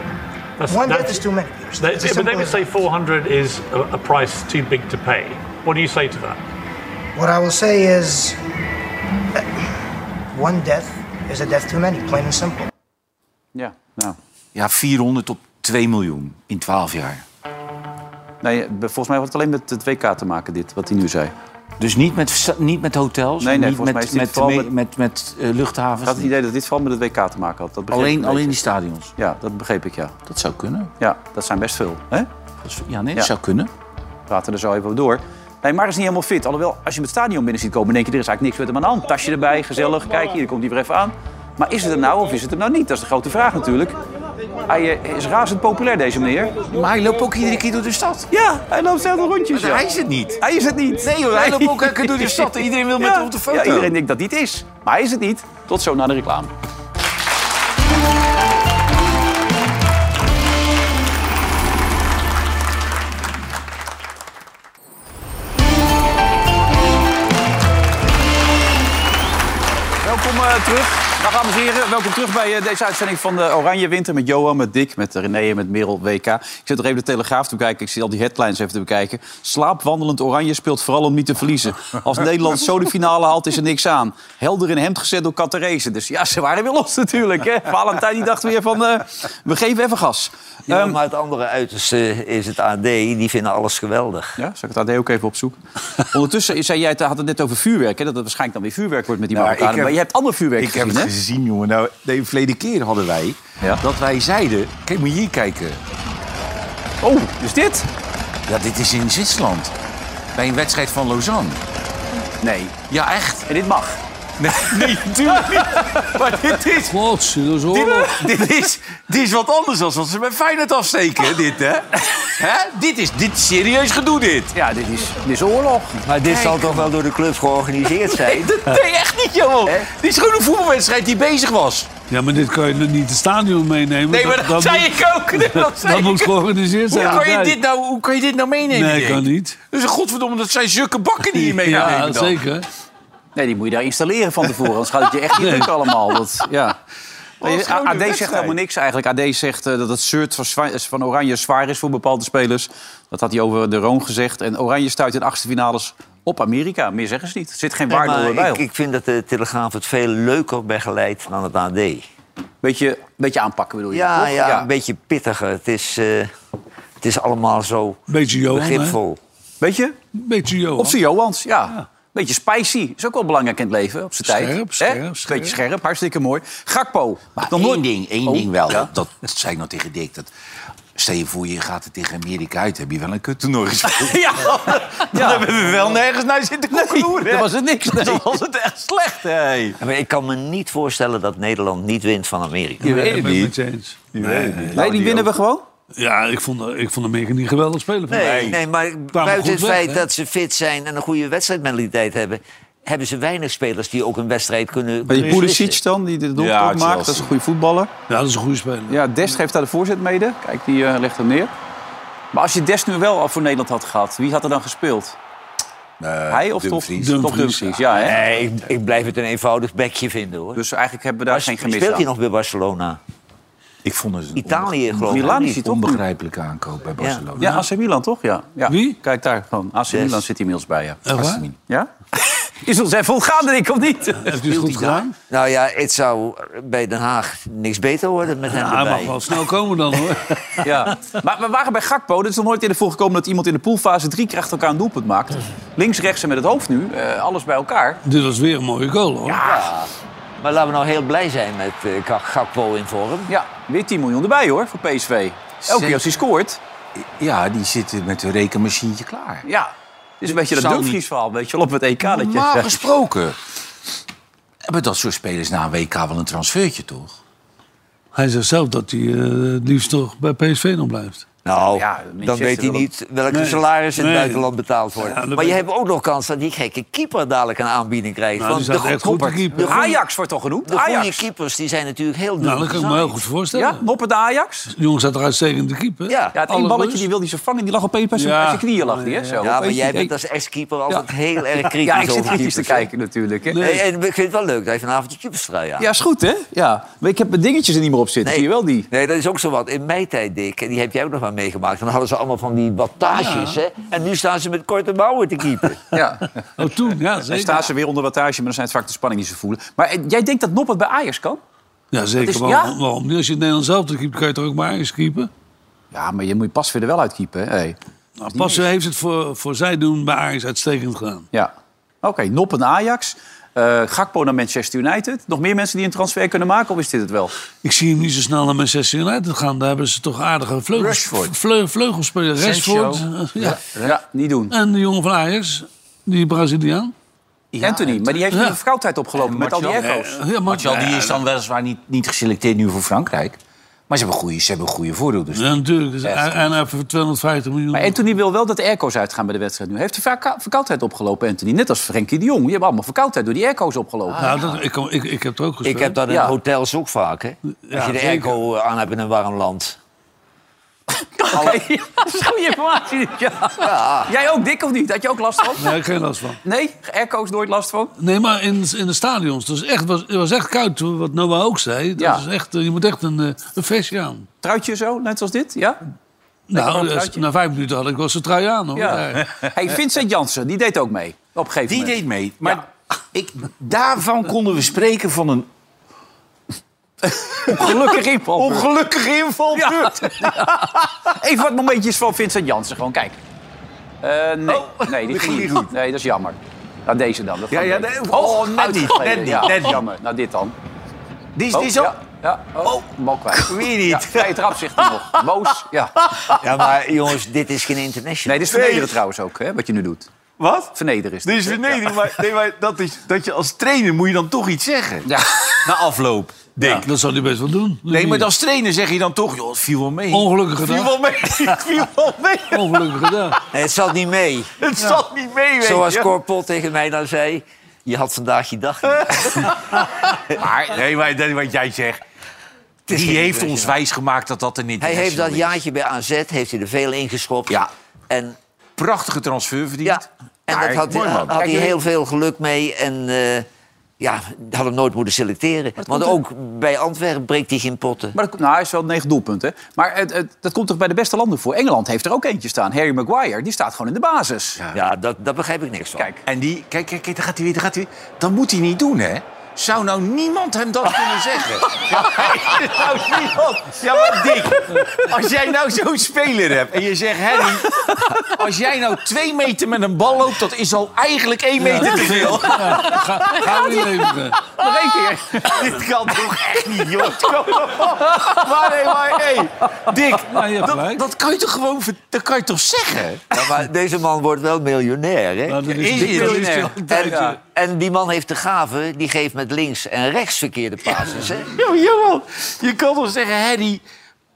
That's, One that's- death is too many. It's They, as but they would say 400 is a, a price too big to pay. What do you say to that? What I will say is, eh, one death is a death too many. Plain and simple. Ja, nou. Ja, 400 tot 2 miljoen in 12 jaar. Nee, eh, volgens mij had het alleen met het WK te maken, dit, wat hij nu zei. Dus niet met, niet met hotels? Nee, nee, niet met, met, met, met, met, eh, luchthavens? Ik had het idee dat dit vooral met het WK te maken had. Dat alleen, alleen die stadions? Ja, dat begreep ik, ja. Dat zou kunnen. Ja, dat zijn best veel. Hè? Ja, nee, dat zou kunnen. We praten er zo even door. Nee, maar is niet helemaal fit. Alhoewel, als je met het stadion binnen ziet komen... denk je, er is eigenlijk niks met hem aan de hand. Tasje erbij, gezellig. Kijk, hier komt hij weer even aan. Maar is het er nou of is het er nou niet? Dat is de grote vraag natuurlijk. Hij eh, is razend populair, deze meneer. Maar hij loopt ook iedere keer door de stad. Ja, hij loopt zelf rondjes. Maar ja. hij is het niet. Hij is het niet. Nee, hoor, hij loopt ook elke keer door de stad en iedereen wil met Ja, hem op de foto. Ja, iedereen denkt dat hij het is. Maar hij is het niet. Tot zo na de reclame. Welkom eh, terug. Dag dames en heren, welkom terug bij eh, deze uitzending van de Oranje Winter... met Johan, met Dick, met René en met Merel WK. Ik zit nog even de Telegraaf te bekijken. Ik zie al die headlines even te bekijken. Slaapwandelend Oranje speelt vooral om niet te verliezen. Als Nederland zo de finale haalt, is er niks aan. Helder in hemd gezet door Catarese. Dus ja, ze waren weer los natuurlijk. Hè? Valentijn die dacht weer van, eh, we geven even gas. Ja, Ehm, maar het andere uiterste is het AD. Die vinden alles geweldig. ja, zal ik het AD ook even opzoeken? Ondertussen zei jij, het had het net over vuurwerk. Hè? Dat het waarschijnlijk dan weer vuurwerk wordt met die Nou, Marokkanen. ik heb- Maar je hebt ander vuurwerk Ik gezien, hè? Gezien, jongen. Nou, de verleden keer hadden wij Ja. dat wij zeiden... Kijk, moet je hier kijken. Oh, is dit? Ja, dit is in Zwitserland. Bij een wedstrijd van Lausanne. Nee. Ja, echt. En dit mag. Nee, nee natuurlijk niet. Maar dit is... Dat is Dit, oorlog. dit, is, dit is wat anders dan wat ze bij Feyenoord afsteken, dit, hè? hè? Dit is dit is serieus gedoe, dit. Ja, dit is, dit is oorlog. Maar dit zal toch wel door de club georganiseerd zijn? Nee, dat nee, echt niet, joh. Dit is gewoon een voetbalwedstrijd die bezig was. Ja, maar dit kan je niet het stadion meenemen. Nee, maar dat, zei moet, ik ook. Dat moet georganiseerd Hoe zijn. kan, je dit nou, hoe kan je dit nou meenemen? Nee, kan niet. Dus een godverdomme, dat zijn zulke bakken die je mee gaat Ja, zeker. Nee, die moet je daar installeren van tevoren. Anders gaat het je echt niet Nee. lukken allemaal. Dat, ja. Nee, AD zegt helemaal niks eigenlijk. AD zegt eh, dat het shirt van, Oranje zwaar is voor bepaalde spelers. Dat had hij over de Roon gezegd. En Oranje stuit in de achtste finales op Amerika. Meer zeggen ze niet. Er zit geen Nee, waarde maar bij. ik, ik vind dat de Telegraaf het veel leuker begeleidt dan het AD. Beetje, beetje aanpakken bedoel je? Ja, toch? ja, een beetje pittiger. Het is, eh, het is allemaal zo Beetje Johan, hè? begripvol. Weet je? Beetje Johan. Op zijn Johans, ja. Beetje spicy. Is ook wel belangrijk in het leven, op zijn tijd. Scherp, scherp, scherp. Beetje scherp, hartstikke mooi. Gakpo. Maar Nog één nooit- ding, één Oh, ding wel. ja. Dat, dat zei ik nog tegen Dick. Dat, stel je voor, je gaat er tegen Amerika uit. Heb je wel een kuttoernooi gespeeld. Ja, Dan hebben we wel nergens naar zitten koekeloeren. dan was het niks. Nee. Dan was het echt slecht, hè. Ja, Maar ik kan me niet voorstellen dat Nederland niet wint van Amerika. Je weet het niet. je eens. Nee, die winnen we gewoon? Ja, ik vond, ik vond Amerika niet geweldig spelen. Nee, nee, maar buiten het weg, feit hè? dat ze fit zijn en een goede wedstrijdmentaliteit hebben... hebben ze weinig spelers die ook een wedstrijd kunnen die beslissen. Pulisic dan, die de doelpunt Ja, maakt. Dat is een goede voetballer. Ja, dat is een goede speler. Ja, Dest geeft daar de voorzet mede. Kijk, die eh, legt hem neer. Maar als je Dest nu wel al voor Nederland had gehad, wie had er dan gespeeld? Hij of toch, Dumfries. toch Dumfries, Dumfries? Ja, hè? Nee, ik, ik blijf het een eenvoudig bekje vinden, hoor. Dus eigenlijk hebben we daar geen gemis Speelt hij aan. nog bij Barcelona? Ik vond het een Italië, geloof ik. Milan is onbegrijpelijke aankoop bij Barcelona. Ja, AC Milan toch? Ja. ja. Wie? Kijk daar, gewoon. AC Milan zit inmiddels bij, ja. Echt waar? Ja? Is ons even ontgaan, denk ik, of niet? Heeft hij het goed gedaan? Nou ja, het zou bij Den Haag niks beter worden met hem Ja, hij mag wel snel komen dan, hoor. Ja. Maar we waren bij Gakpo. Er is nog nooit eerder voorgekomen dat iemand in de poolfase drie keer achter elkaar een doelpunt maakt. Links, rechts en met het hoofd nu. Eh, alles bij elkaar. Dit was weer een mooie goal, hoor. Maar laten we nou heel blij zijn met eh, Gak- Gakpo in vorm. Ja, weer 10 miljoen erbij hoor, voor PSV. Elke keer als hij scoort. Ja, die zitten met hun rekenmachientje klaar. Ja, het is een beetje dat Dumfries verhaal, weet je wel, op het EK. Dat je zegt. gesproken hebben dat soort spelers na een WK wel een transfertje, toch? Hij zegt zelf dat hij het liefst toch bij PSV nog blijft. Nou, Ja, dan weet hij niet welke Nee. salaris in het Nee. buitenland betaald. Ja, dat maar je hebt ook nog kans dat die gekke keeper dadelijk een aanbieding krijgt. Nou, die Want de, echt goed te Noppert, keeper. de goeie- Ajax wordt toch genoemd? de goede keepers die zijn natuurlijk heel Nou, dat kan ik me heel goed voorstellen. Ja, Noppen de Ajax? De jongen staat er uitstekend te keeper. Ja. Ja, het één balletje die wilde hij ze vangen. Die lag opeens bij zijn Ja. zijn knieën. Lag die, hè? Zo, Ja, maar jij die- bent als ex-keeper altijd heel erg kritisch Ja, ik zit kritisch te kijken natuurlijk. Hè? Nee, en ik vind het wel leuk dat hij vanavond de keeperstrui aan. Ja, is goed, hè? Ja. Maar ik heb mijn dingetjes er niet meer op zitten. Zie je wel die? Nee, dat is ook zo wat. In mijn tijd, Dick, en die heb jij ook nog wel meegemaakt... dan hadden ze allemaal van die wattages, hè? En nu staan ze met korte mouwen te keeper. Ja. Oh, toen, ja, Dan zeker. staan ze weer onder wattage, maar dan zijn het vaak de spanning die ze voelen. Maar eh, jij denkt dat Noppert bij Ajax kan? Ja, zeker. Is- waarom, ja? waarom? Als je het Nederlands zelf keept, kan je toch ook maar Ajax keeper? Ja, maar je moet je pas weer er wel uitkiepen. hè? Hey. Nou, Passen heeft het voor, voor zij doen bij Ajax uitstekend gedaan. Ja. Oké, Noppen Ajax. Eh, Gakpo naar Manchester United. Nog meer mensen die een transfer kunnen maken? Of is dit het wel? Ik zie hem niet zo snel naar Manchester United gaan. Daar hebben ze toch aardige vleugels, Rashford. vleu, vleugelspeler. Rashford. eh, ja. Ja, niet doen. En de jongen van Ajax, die Braziliaan. Anthony, maar die heeft Ja. nu een verkoudheid opgelopen met al die echo's. Ja, maar, Martial die is dan weliswaar niet, niet geselecteerd nu voor Frankrijk. Maar ze hebben goede, ze hebben goede voordeel. Dus ja, natuurlijk. Dus en voor 250 miljoen. Maar Anthony wil wel dat de airco's uitgaan bij de wedstrijd nu. Heeft de verkoudheid opgelopen, Anthony. Net als Frenkie de Jong. Die hebben allemaal verkoudheid door die airco's opgelopen. nou, dat, ik, ik, ik heb het ook gespeeld. Ik heb dat in Ja. hotels ook vaak, hè? Als Ja, je de airco aan hebt in een warm land. Oké, dat is goede informatie. Ja. Jij ook, dik of niet? Had je ook last van? Daar heb ik geen last van. Nee? Airco's nooit last van? Nee, maar in, in de stadions. Het was echt, was, het was echt koud, wat Noah ook zei. Dat Ja. is echt, eh, je moet echt een, eh, een vestje aan. Truitje zo, net als dit? Ja? Nou, eh, na vijf minuten had ik wel zijn trui aan. Hoor. ja. Hey, Vincent Jansen, die deed ook mee. Op een gegeven die moment. deed mee. Maar ik, daarvan konden we spreken van een Gelukkig inval. ongelukkige invalbeurt. Even wat momentjes van Vincent Jansen. Gewoon kijk. Eh, nee, Oh, nee, die dat ging niet. Nee, dat is jammer. Nou, deze dan. Dat Ja, ja, nee, oh, net niet, net niet, Ja, net niet. Jammer. Nou, dit dan. Die is, Oh, die is ja, ja. Oh, bal kwijt. Weer niet. Ja, vrije trap zegt hij nog. Boos. Ja. Ja, maar jongens, dit is geen international. Nee, dit is vernederen trouwens ook, hè, wat je nu doet. Wat? Vernederen is Dit is hè? vernedering, maar, nee, maar dat, is, dat je als trainer moet je dan toch iets zeggen. Ja. Na afloop, denk ik. Dat zal hij best wel doen. Nee, maar als trainer zeg je dan toch, joh, het viel wel mee. Ongelukkig Het viel gedaan. wel mee. Het viel wel mee. Ongelukkig gedaan. Nee, het zat niet mee. Het zat niet mee, weet Zoals je. Corpot tegen mij dan zei... Je had vandaag je dag niet. Maar, nee, maar dat, wat jij zegt... Die heeft ons international. wijs gemaakt dat dat er niet Hij heeft dat jaartje bij AZ, heeft hij er veel ingeschopt. Ja. En, Prachtige transfer verdiend. ja, en daar had, mooi, hij- man. had hij Kijk, heel veel geluk mee. En eh, ja, had hem nooit moeten selecteren. Want ook bij Antwerpen breekt hij geen potten. Maar dat, nou, hij is wel negen doelpunten. Maar het, het- dat komt toch bij de beste landen voor. Engeland heeft er ook eentje staan. Harry Maguire, die staat gewoon in de basis. Ja, dat, daar begrijp ik niks van. Kijk, En die, kijk, kijk, kijk, daar gaat hij weer, daar gaat hij weer. Dat moet hij niet doen, hè? Zou nou niemand hem dat kunnen zeggen? Ja, nou niemand. Ja, maar Dick, als jij nou zo'n speler hebt en je zegt... Harry, als jij nou twee meter met een bal loopt... dat is al eigenlijk één meter te veel. Ga, gaan we leveren. nog één keer. Dit kan toch echt niet, joh? Op. Maar nee, maar hey, Dick, hebt dat, dat kan je toch gewoon... Dat kan je toch zeggen? Ja, maar deze man wordt wel miljonair, hè? Nou, dat Is is miljonair? En, die man heeft de gave, die geeft met links en rechts verkeerde passes. Hè? Ja, je kan toch zeggen, Harry...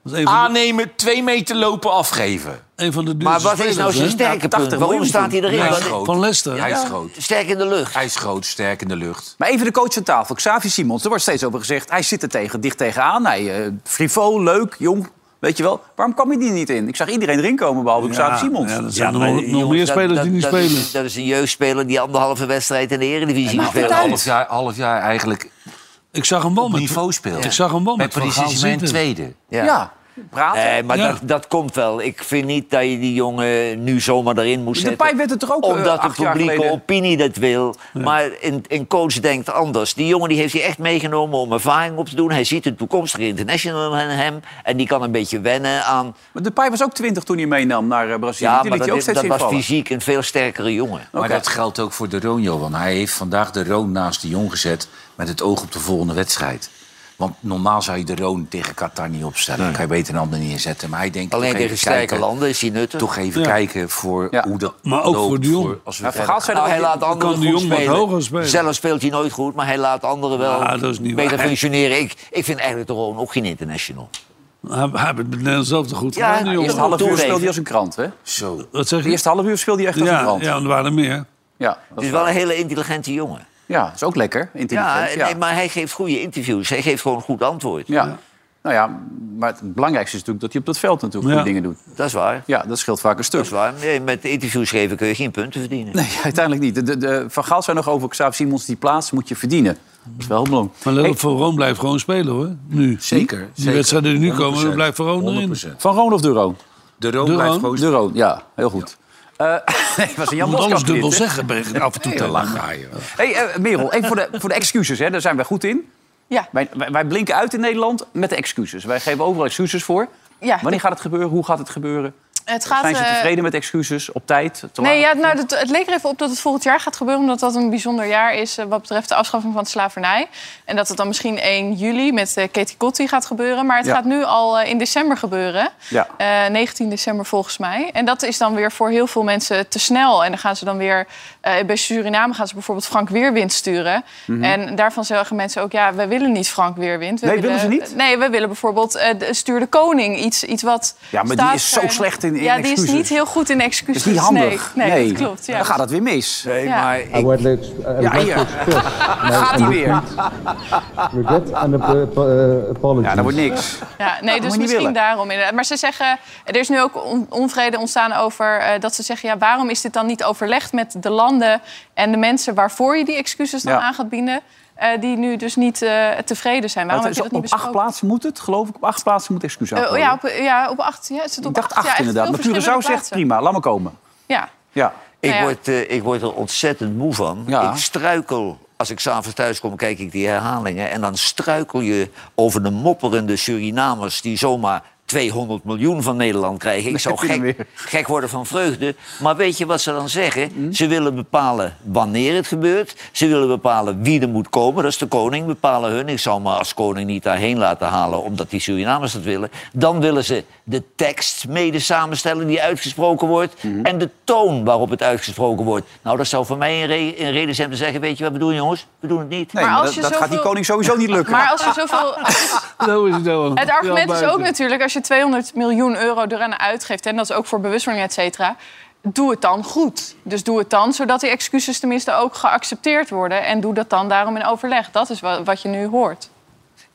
De, Aannemen, twee meter lopen, afgeven. een van de Maar wat is nou zijn sterke 80 punt? Waarom staat hij erin? Hij is Wat- groot. Van Leicester. Hij is groot. Sterk in de lucht. Hij is groot, sterk in de lucht. Maar even de coach aan tafel, Xavi Simons. Er wordt steeds over gezegd, hij zit er tegen, dicht tegenaan. Hij, eh frivol, leuk, jong, weet je wel. Waarom kwam hij die niet in? Ik zag iedereen erin komen, behalve Xavi Simons. Ja, dat zijn nog, nog jongens, meer spelers dat- die niet dat spelen. Is, dat is een jeugdspeler die anderhalve wedstrijd in de Eredivisie speelt. half jaar, half jaar eigenlijk Ik zag hem wel op met niveau speelt. Ik zag hem wel Met met Paris Saint-Germain tweede. Ja. Ja, praten. Nee, maar Ja. dat, dat komt wel. Ik vind niet dat je die jongen nu zomaar erin moet de zetten. Pai werd het er ook eh, Omdat de publieke opinie dat wil. Maar een, een coach denkt anders. Die jongen die heeft hij echt meegenomen om ervaring op te doen. Hij ziet een toekomstige international in hem. En die kan een beetje wennen aan... Maar de Pai was ook 20 toen hij meenam naar eh, Brazilië. Ja, die maar liet hij ook dat, dat was fysiek een veel sterkere jongen. Maar dat geldt ook voor de Roon, Johan. Hij heeft vandaag de Roon naast de Jong gezet... met het oog op de volgende wedstrijd. Want normaal zou je de Roon tegen Qatar niet opstellen. Dan kan je beter een ander neerzetten. Maar hij denkt Alleen tegen sterke kijken, landen is hij nuttig. Toch even Ja. kijken voor Ja. hoe dat Maar ook loopt voor de Jong. als we Nou, hij laat anderen de goed spelen. hoger spelen. Zelf speelt hij nooit goed, maar hij laat anderen wel Ja, dat is niet beter waar. functioneren. Ik, ik vind eigenlijk de Roon ook geen international. Hij hij heeft het met Nederland zelf te goed Ja, gedaan, Eerste half uur speelde hij als een krant, hè? Zo. Wat zeg De je? eerste half uur speelde hij echt als een krant. ja, er waren er meer. Ja, Het dat is is wel een hele intelligente jongen. Ja, dat is ook lekker, intelligent. Ja, Ja, Nee, maar hij geeft goede interviews. Hij geeft gewoon een goed antwoord. ja. Nou ja, maar het belangrijkste is natuurlijk dat hij op dat veld natuurlijk Ja. goede dingen doet. Dat is waar. Ja, dat scheelt vaak een stuk. Dat is waar. Nee, met interviews geven kun je geen punten verdienen. Nee, uiteindelijk niet. De, de, de, van Gaal zei nog over Xavier Simons, die plaats moet je verdienen. Dat is wel heel belangrijk. Maar let Hey, op, Van Roon blijft gewoon spelen, hoor. Nu. Zeker. Die wedstrijden die nu komen, dan blijft Van Roon erin. 100%. van Roon of de Roon? De Roon blijft gewoon De Roon, ja, heel goed. Eh nee, was een Jan moet alles dubbel dit, zeggen, ben af en toe te lachen. Hey, eh, Merel, even voor de, voor de excuses, hè. daar zijn wij goed in. Ja. Wij, wij, wij blinken uit in Nederland met de excuses. Wij geven overal excuses voor. Ja. Wanneer gaat het gebeuren? Hoe gaat het gebeuren? Het gaat, Zijn ze eh, tevreden met excuses? Op tijd? Nee, ja, nou, het, het leek er even op dat het volgend jaar gaat gebeuren... omdat dat een bijzonder jaar is eh, wat betreft de afschaffing van de slavernij. En dat het dan misschien 1 juli met eh, Katie Kotti gaat gebeuren. Maar het Ja. gaat nu al in december gebeuren. Ja. Eh, 19 december volgens mij. En dat is dan weer voor heel veel mensen te snel. En dan gaan ze dan weer... bij Suriname gaan ze bijvoorbeeld Frank Weerwind sturen. En daarvan zeggen mensen ook... ja, we willen niet Frank Weerwind. We Mhm. Nee, willen ze niet? Nee, we willen bijvoorbeeld stuur de koning. Iets, iets wat... Ja, maar die is zo slecht in- in Ja, die is niet heel goed in excuses. Dat is niet handig. Nee, nee, dat klopt. Ja. Dan gaat het weer mis. Nee, Ja. maar I ik, would like, I Ja, my Gaat hij weer? regret and uh, apologies. Ja, dat wordt niks. Ja, nee, dus misschien willen. daarom inderdaad. Maar ze zeggen, er is nu ook on- onvrede ontstaan over eh, dat ze zeggen... ja, waarom is dit dan niet overlegd met de landen en de mensen waarvoor je die excuses dan Ja. aan gaat bieden... eh, die nu dus niet eh, tevreden zijn. Waarom Het heb je op dat niet acht besproken? plaatsen moet het, geloof ik. Op acht plaatsen moet excuus Eh, aankomen. ja, op, ja, op acht. Ja, is het op ik dacht acht, acht ja, inderdaad. Maar Curaçao zegt prima, laat me komen. Ja. Ja. ik, Nou ja. word, eh, ik word er ontzettend moe van. Ja. Ik struikel. Als ik s'avonds thuis kom, kijk ik die herhalingen. En dan struikel je over de mopperende Surinamers... die zomaar 200 miljoen van Nederland krijgen. Ik zou gek, gek worden van vreugde. Maar weet je wat ze dan zeggen? Hm? Ze willen bepalen wanneer het gebeurt. Ze willen bepalen wie er moet komen. Dat is de koning, bepalen hun. Ik zal me als koning niet daarheen laten halen... omdat die Surinamers dat willen. Dan willen ze de tekst mede samenstellen die uitgesproken wordt... Hm. en de toon waarop het uitgesproken wordt. Nou, dat zou voor mij een, re- een reden zijn om te zeggen... weet je wat we doen, jongens? We doen het niet. Nee, Maar maar, als dat, je dat gaat die koning sowieso niet lukken. Maar als je zoveel... Het argument is ook natuurlijk, als je 200 miljoen euro eraan uitgeeft... en dat is ook voor bewustwording, et cetera... doe het dan goed. Dus doe het dan zodat die excuses tenminste ook geaccepteerd worden... en doe dat dan daarom in overleg. Dat is wa- wat je nu hoort.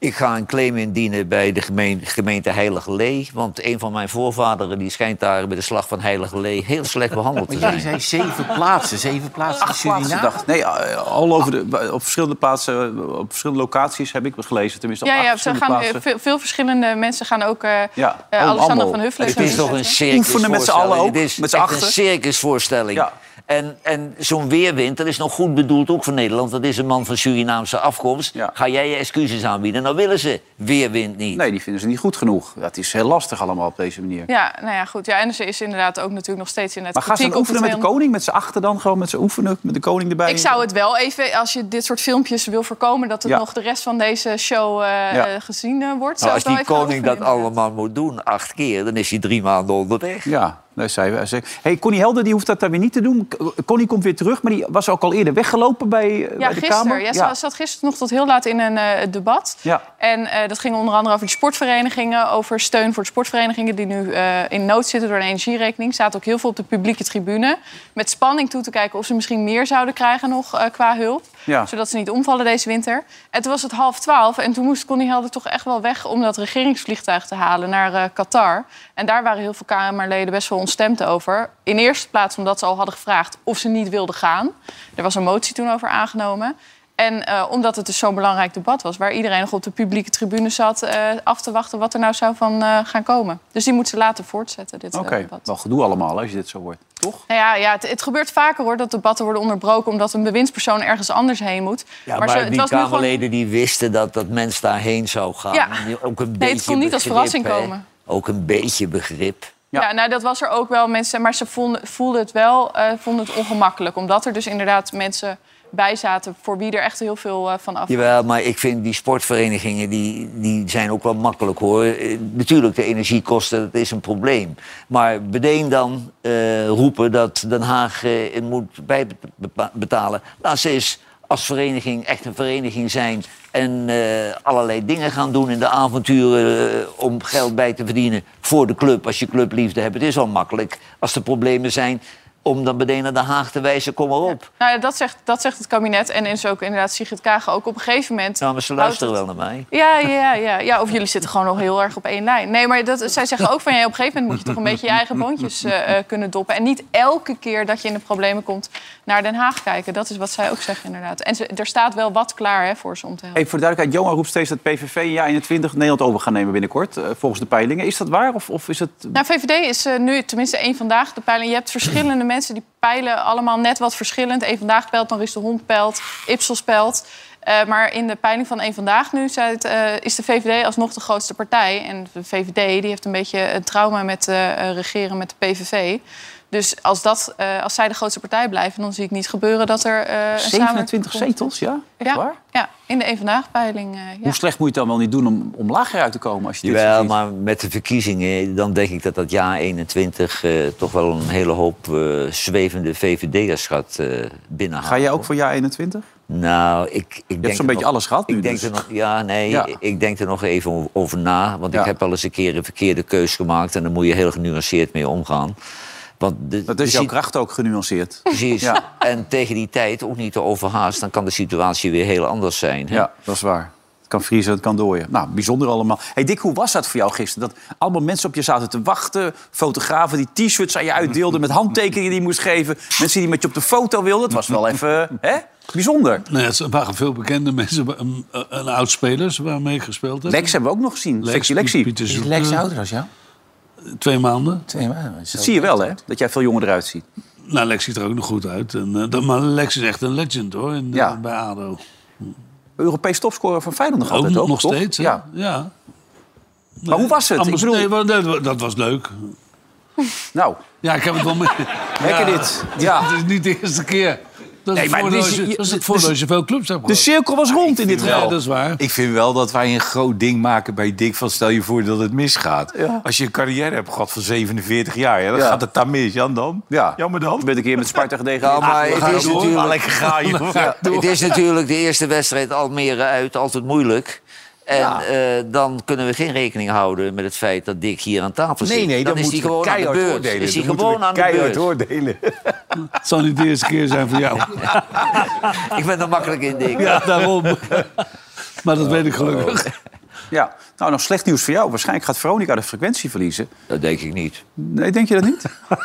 Ik ga een claim indienen bij de gemeente, gemeente Heilige Lee. Want een van mijn voorvaderen die schijnt daar bij de slag van Heilige Lee... heel slecht behandeld te Maar jij zijn. zei zeven plaatsen. Zeven plaatsen in plaatsen, Suriname. dacht Nee, eh, al over de, op verschillende plaatsen, op verschillende locaties heb ik gelezen. Tenminste, op Ja, ja ze verschillende gaan, eh, plaatsen. veel, veel verschillende mensen gaan ook... eh Ja, Alexander allemaal. van Huffelen... Het is toch een circusvoorstelling. Oefenen met z'n allen ook, Het is met z'n een circusvoorstelling. Ja. En, en zo'n weerwind, dat is nog goed bedoeld ook voor Nederland. Dat is een man van Surinaamse afkomst. Ja. Ga jij je excuses aanbieden? Nou willen ze weerwind niet. Nee, die vinden ze niet goed genoeg. Dat is heel lastig allemaal op deze manier. Ja, nou ja, goed. Ja, en er is inderdaad ook natuurlijk nog steeds in het Maar gaan ze dan oefenen met de koning, met z'n achten dan? Gewoon met z'n oefenen, met de koning erbij? Ik zou het wel even, als je dit soort filmpjes wil voorkomen... dat het Ja. nog de rest van deze show eh, Ja. gezien eh, wordt. Nou, als die koning dat allemaal moet doen, acht keer... dan is hij drie maanden onderweg. Ja, dat zei hij. Hey, Connie Helder die hoeft dat dan weer niet te doen. Connie komt weer terug, maar die was ook al eerder weggelopen bij, eh, Ja, bij de. Kamer. Ja, ze zat gisteren nog tot heel laat in een eh, debat. Ja. En eh, dat ging onder andere over die sportverenigingen, over steun voor de sportverenigingen die nu in nood zitten door een energierekening. Staat ook heel veel op de publieke tribune. Met spanning toe te kijken of ze misschien meer zouden krijgen nog qua hulp. Ja. Zodat ze niet omvallen deze winter. En toen was het half twaalf en toen moest Connie Helder toch echt wel weg om dat regeringsvliegtuig te halen naar Qatar. En daar waren heel veel Kamerleden best wel ontstemd over. In eerste plaats omdat ze al hadden gevraagd of ze niet wilden gaan. Er was een motie toen over aangenomen. En eh, omdat het dus zo'n belangrijk debat was... waar iedereen nog op de publieke tribune zat... eh, af te wachten wat er nou zou van eh, gaan komen. Dus die moeten ze later voortzetten, dit eh, Oké, debat. wel gedoe allemaal als je dit zo hoort. Toch? Nou ja, ja het, het gebeurt vaker hoor, dat debatten worden onderbroken... omdat een bewindspersoon ergens anders heen moet. Ja, maar, zo- het die was gewoon- Kamerleden die wisten dat dat mens daarheen zou gaan. Ja. Ook een Nee, beetje het kon niet als verrassing komen. Ook een beetje begrip. Ja. nou dat was er ook wel mensen, maar ze voelden, voelden het wel, eh, vonden het ongemakkelijk. Omdat er dus inderdaad mensen bij zaten... voor wie er echt heel veel eh, van af. Jawel, maar ik vind die sportverenigingen die, die zijn ook wel makkelijk hoor. Eh, natuurlijk, de energiekosten, dat is een probleem. Maar meteen dan roepen dat Den Haag het moet bijbetalen. Laat ze eens als vereniging echt een vereniging zijn... en eh, allerlei dingen gaan doen in de avonturen eh, om geld bij te verdienen voor de club. Als je clubliefde hebt, het is al makkelijk. Als er problemen zijn, om dan meteen naar Den Haag te wijzen, kom maar op. Nou ja, dat zegt, dat zegt het kabinet en is ook inderdaad Sigrid Kaag ook op een gegeven moment... Nou, maar ze luisteren het- wel naar mij. Ja, ja, ja, ja. Of jullie zitten gewoon nog heel erg op één lijn. Nee, maar dat, zij zeggen ook van... Ja, op een gegeven moment moet je toch een beetje je eigen boontjes eh, kunnen doppen. En niet elke keer dat je in de problemen komt naar Den Haag kijken. Dat is wat zij ook zeggen inderdaad. En ze, er staat wel wat klaar hè, voor ze om te helpen. Even voor de duidelijkheid, Johan roept steeds dat PVV in jaar 21 Nederland over gaan nemen binnenkort, eh, volgens de peilingen. Is dat waar of, of is het... Nou, VVD is eh, nu tenminste één vandaag de peiling. Je hebt verschillende mensen die peilen allemaal net wat verschillend. Eén vandaag pelt, nog is de hond pelt, Ipsos pelt. Eh, maar in de peiling van één vandaag nu het, is de VVD alsnog de grootste partij. En de VVD die heeft een beetje een trauma met regeren met de PVV. Dus als, dat, eh, als zij de grootste partij blijven, dan zie ik niet gebeuren dat er eh een 27 samenwerking komt. zetels, ja? Echt Ja, waar? ja, in de één vandaag peiling. eh, ja. Hoe slecht moet je het dan wel niet doen om, om lager uit te komen? Als je dit Jawel, maar met de verkiezingen, dan denk ik dat dat jaar 21 eh, toch wel een hele hoop eh, zwevende VVD'ers gaat eh binnenhalen. Ga jij ook voor jaar 21? Nou, ik, ik denk zo'n er beetje nog- alles gehad nu Ik denk dus. er nog, ja, nee, Ja. ik denk er nog even over na. Want Ja. ik heb wel eens een keer een verkeerde keus gemaakt... en daar moet je heel genuanceerd mee omgaan. Want de, Dat is de jouw kracht ook genuanceerd. Precies. Ja. En tegen die tijd ook niet te overhaast... dan kan de situatie weer heel anders zijn. Hè? Ja, dat is waar. Het kan vriezen, het kan dooien. Nou, bijzonder allemaal. Hey Dick, hoe was dat voor jou gisteren? Dat allemaal mensen op je zaten te wachten. Fotografen die t-shirts aan je uitdeelden met handtekeningen die je moest geven. Mensen die met je op de foto wilden. Het was wel even hè? bijzonder. Nee, het waren veel bekende mensen, een, een oud-spelers waarmee ik gespeeld heb. Lex hebben we ook nog gezien. Lexi. Pieter Is Zoek, Lex eh, ouder als jou? Twee maanden. Twee maanden. Dat zie je wel, hè? Dat jij veel jonger eruit ziet. Nou, Lex ziet er ook nog goed uit. En, eh, dat, maar Lex is echt een legend, hoor, in, Ja. eh, bij ADO. Europees topscorer van Feyenoord nog Ook altijd, nog, ook, nog toch? steeds, hè? Ja. ja. Maar hoe was het? Ik Ambas- bedoel- nee, dat, dat was leuk. Nou, Ja, ik heb het wel mee. Lekker Ja, dit. Ja. Het is niet de eerste keer. Dat is Nee, maar voordeel dit is- als je- je- dat is het voordeel als je veel clubs hebt de cirkel was rond in dit Ja, geval. dat is waar. Ik vind wel dat wij een groot ding maken bij Dick van stel je voor dat het misgaat. Ja. Als je een carrière hebt gehad van 47 jaar, ja, dan Ja. gaat het daar mis. Jan dan? Ja. Jammer dan. Je bent een keer met Sparta gedegradeerd. Nou, maar het is natuurlijk- lekker gaan, het is natuurlijk de eerste wedstrijd Almere uit, altijd moeilijk. En Ja. eh, dan kunnen we geen rekening houden met het feit dat Dick hier aan tafel zit. Nee, nee, dan, is hij gewoon aan de keihard beurt. oordelen. Is hij gewoon aan de keihard beurt. oordelen. Het zal niet de eerste keer zijn voor jou. Ik ben er makkelijk in, Dick. Ja, daarom. Maar dat weet ik gelukkig. Ja, nou nog slecht nieuws voor jou. Waarschijnlijk gaat Veronica de frequentie verliezen. Dat denk ik niet. Nee, denk je dat niet?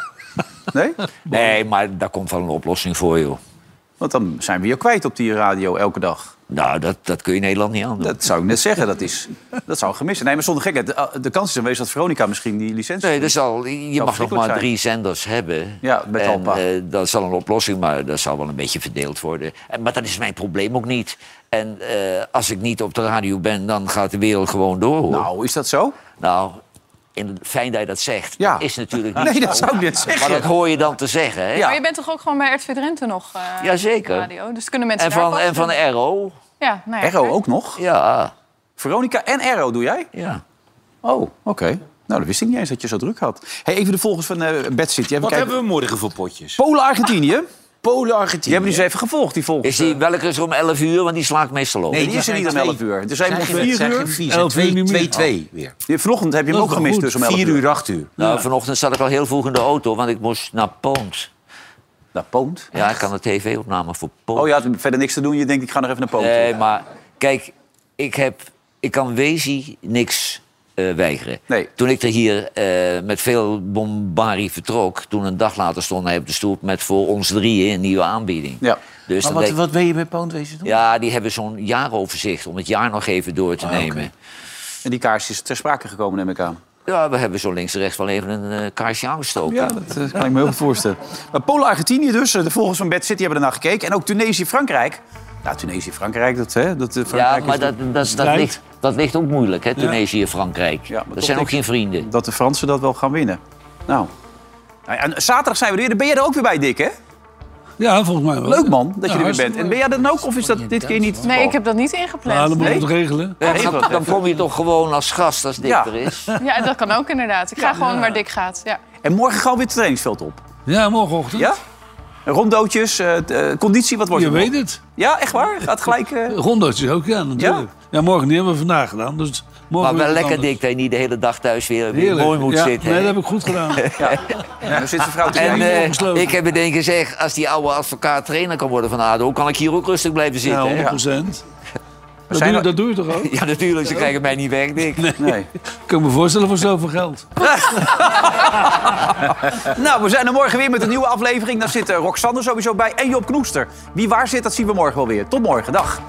Nee? Nee, maar daar komt wel een oplossing voor, joh. Want dan zijn we je kwijt op die radio elke dag. Nou, dat, dat kun je Nederland niet aandoen. Dat zou ik net zeggen. Dat, is, dat zou gemist zijn. Nee, maar zonder gekheid. De, de kans is aanwezig dat Veronica misschien die licentie... Nee, dat zal, je mag nog maar zijn. drie zenders hebben. Ja, met en, eh, dat zal een oplossing, maar dat zal wel een beetje verdeeld worden. En, maar dat is mijn probleem ook niet. En eh, als ik niet op de radio ben, dan gaat de wereld gewoon door. Hoor. Nou, is dat zo? Nou, in, fijn dat je dat zegt. Ja. Dat is natuurlijk niet Nee, dat zo. zou ik net zeggen. Maar dat hoor je dan te zeggen, hè? Ja. Maar je bent toch ook gewoon bij RTV Drenthe nog? eh, Jazeker. Radio? Dus kunnen mensen En daar van, pas en van RO. Ja, nou ja, ook nog? Ja, Veronica en Erro doe jij? ja. Oh, oké. Nou, dat wist ik niet eens dat je zo druk had. Hey, even de volgers van eh Bad City. Even Wat kijken. hebben we morgen voor potjes? Polen-Argentinië. Polen, Argentinië. Die hebben die eens even gevolgd, die volgers. Is die, welke is er om 11 uur? Want die sla ik meestal op. Nee, die is er niet om 11 uur. Er zijn om 4 uur. 11 uur niet meer. 2-2 weer. Ja, Vanochtend heb je hem ook gemist dus om 11 4 uur. uur, 8 uur. Nou, vanochtend zat ik al heel vroeg in de auto, want ik moest naar Poont. Naar Poont. Ja, ik kan de tv-opname voor Poont. Oh, je had verder niks te doen. Je denkt, ik ga nog even naar Poont. Nee, maar kijk, ik, heb, ik kan Wezi niks eh, weigeren. Nee. Toen ik er hier eh, met veel bombarie vertrok... toen een dag later stond hij op de stoep met voor ons drieën een nieuwe aanbieding. Ja. Dus Maar wat, wat wil je bij Poont wezen doen? Ja, die hebben zo'n jaaroverzicht om het jaar nog even door te nemen. En die kaars is ter sprake gekomen, neem ik aan. Ja, we hebben zo links en rechts wel even een eh, kaarsje aangestoken. Ja, dat kan ik me heel goed voorstellen. Maar Polen-Argentinië dus. De volgers van Bad City hebben ernaar gekeken. En ook Tunesië-Frankrijk. Nou, Tunesië-Frankrijk, dat, hè, dat eh, Ja, Frankrijk maar is dat, dat, dat, ligt, dat ligt ook moeilijk, hè, Tunesië en Frankrijk. Ja, maar dat zijn ook geen vrienden. dat de Fransen dat wel gaan winnen. Nou. Nou ja, en zaterdag zijn we er weer. Ben jij er ook weer bij, Dick, hè? Ja, volgens mij wel. Leuk man, dat Ja, je er weer bent. En ben jij dat ook of is dat dit keer niet het Nee, ik heb dat niet ingepland. Ja, dan moet je nee. het regelen. Dan, kom je toch gewoon als gast als Dick Ja. er is. Ja, dat kan ook inderdaad. Ik ga gewoon waar Dick gaat. Ja. En morgen gaan we weer het trainingsveld op. Ja, morgenochtend. Ja? Rondootjes, eh, eh, conditie, wat wordt Je het? weet het. Ja, echt waar? Gaat gelijk... eh, Rondootjes ook, ja, natuurlijk. Ja? morgen niet hebben we vandaag gedaan. Dus morgen Maar wel lekker anders. Dick dat je niet de hele dag thuis weer, Heerlijk. mooi moet Ja, zitten. Nee, dat heb ik goed gedaan. Ja, dan zit zijn vrouw te En ik heb meteen gezegd, als die oude advocaat trainer kan worden van ADO... kan ik hier ook rustig blijven zitten. Ja, hè? 100 procent. Dat, zijn doe- er- dat doe je toch ook? Ja, natuurlijk, ze krijgen mij niet weg, Dick. Nee. Ik kan me voorstellen voor zoveel geld. Nou, we zijn er morgen weer met een nieuwe aflevering. Daar zit eh, Roxanne sowieso bij en Job Knoester. Wie waar zit, dat zien we morgen wel weer. Tot morgen, dag.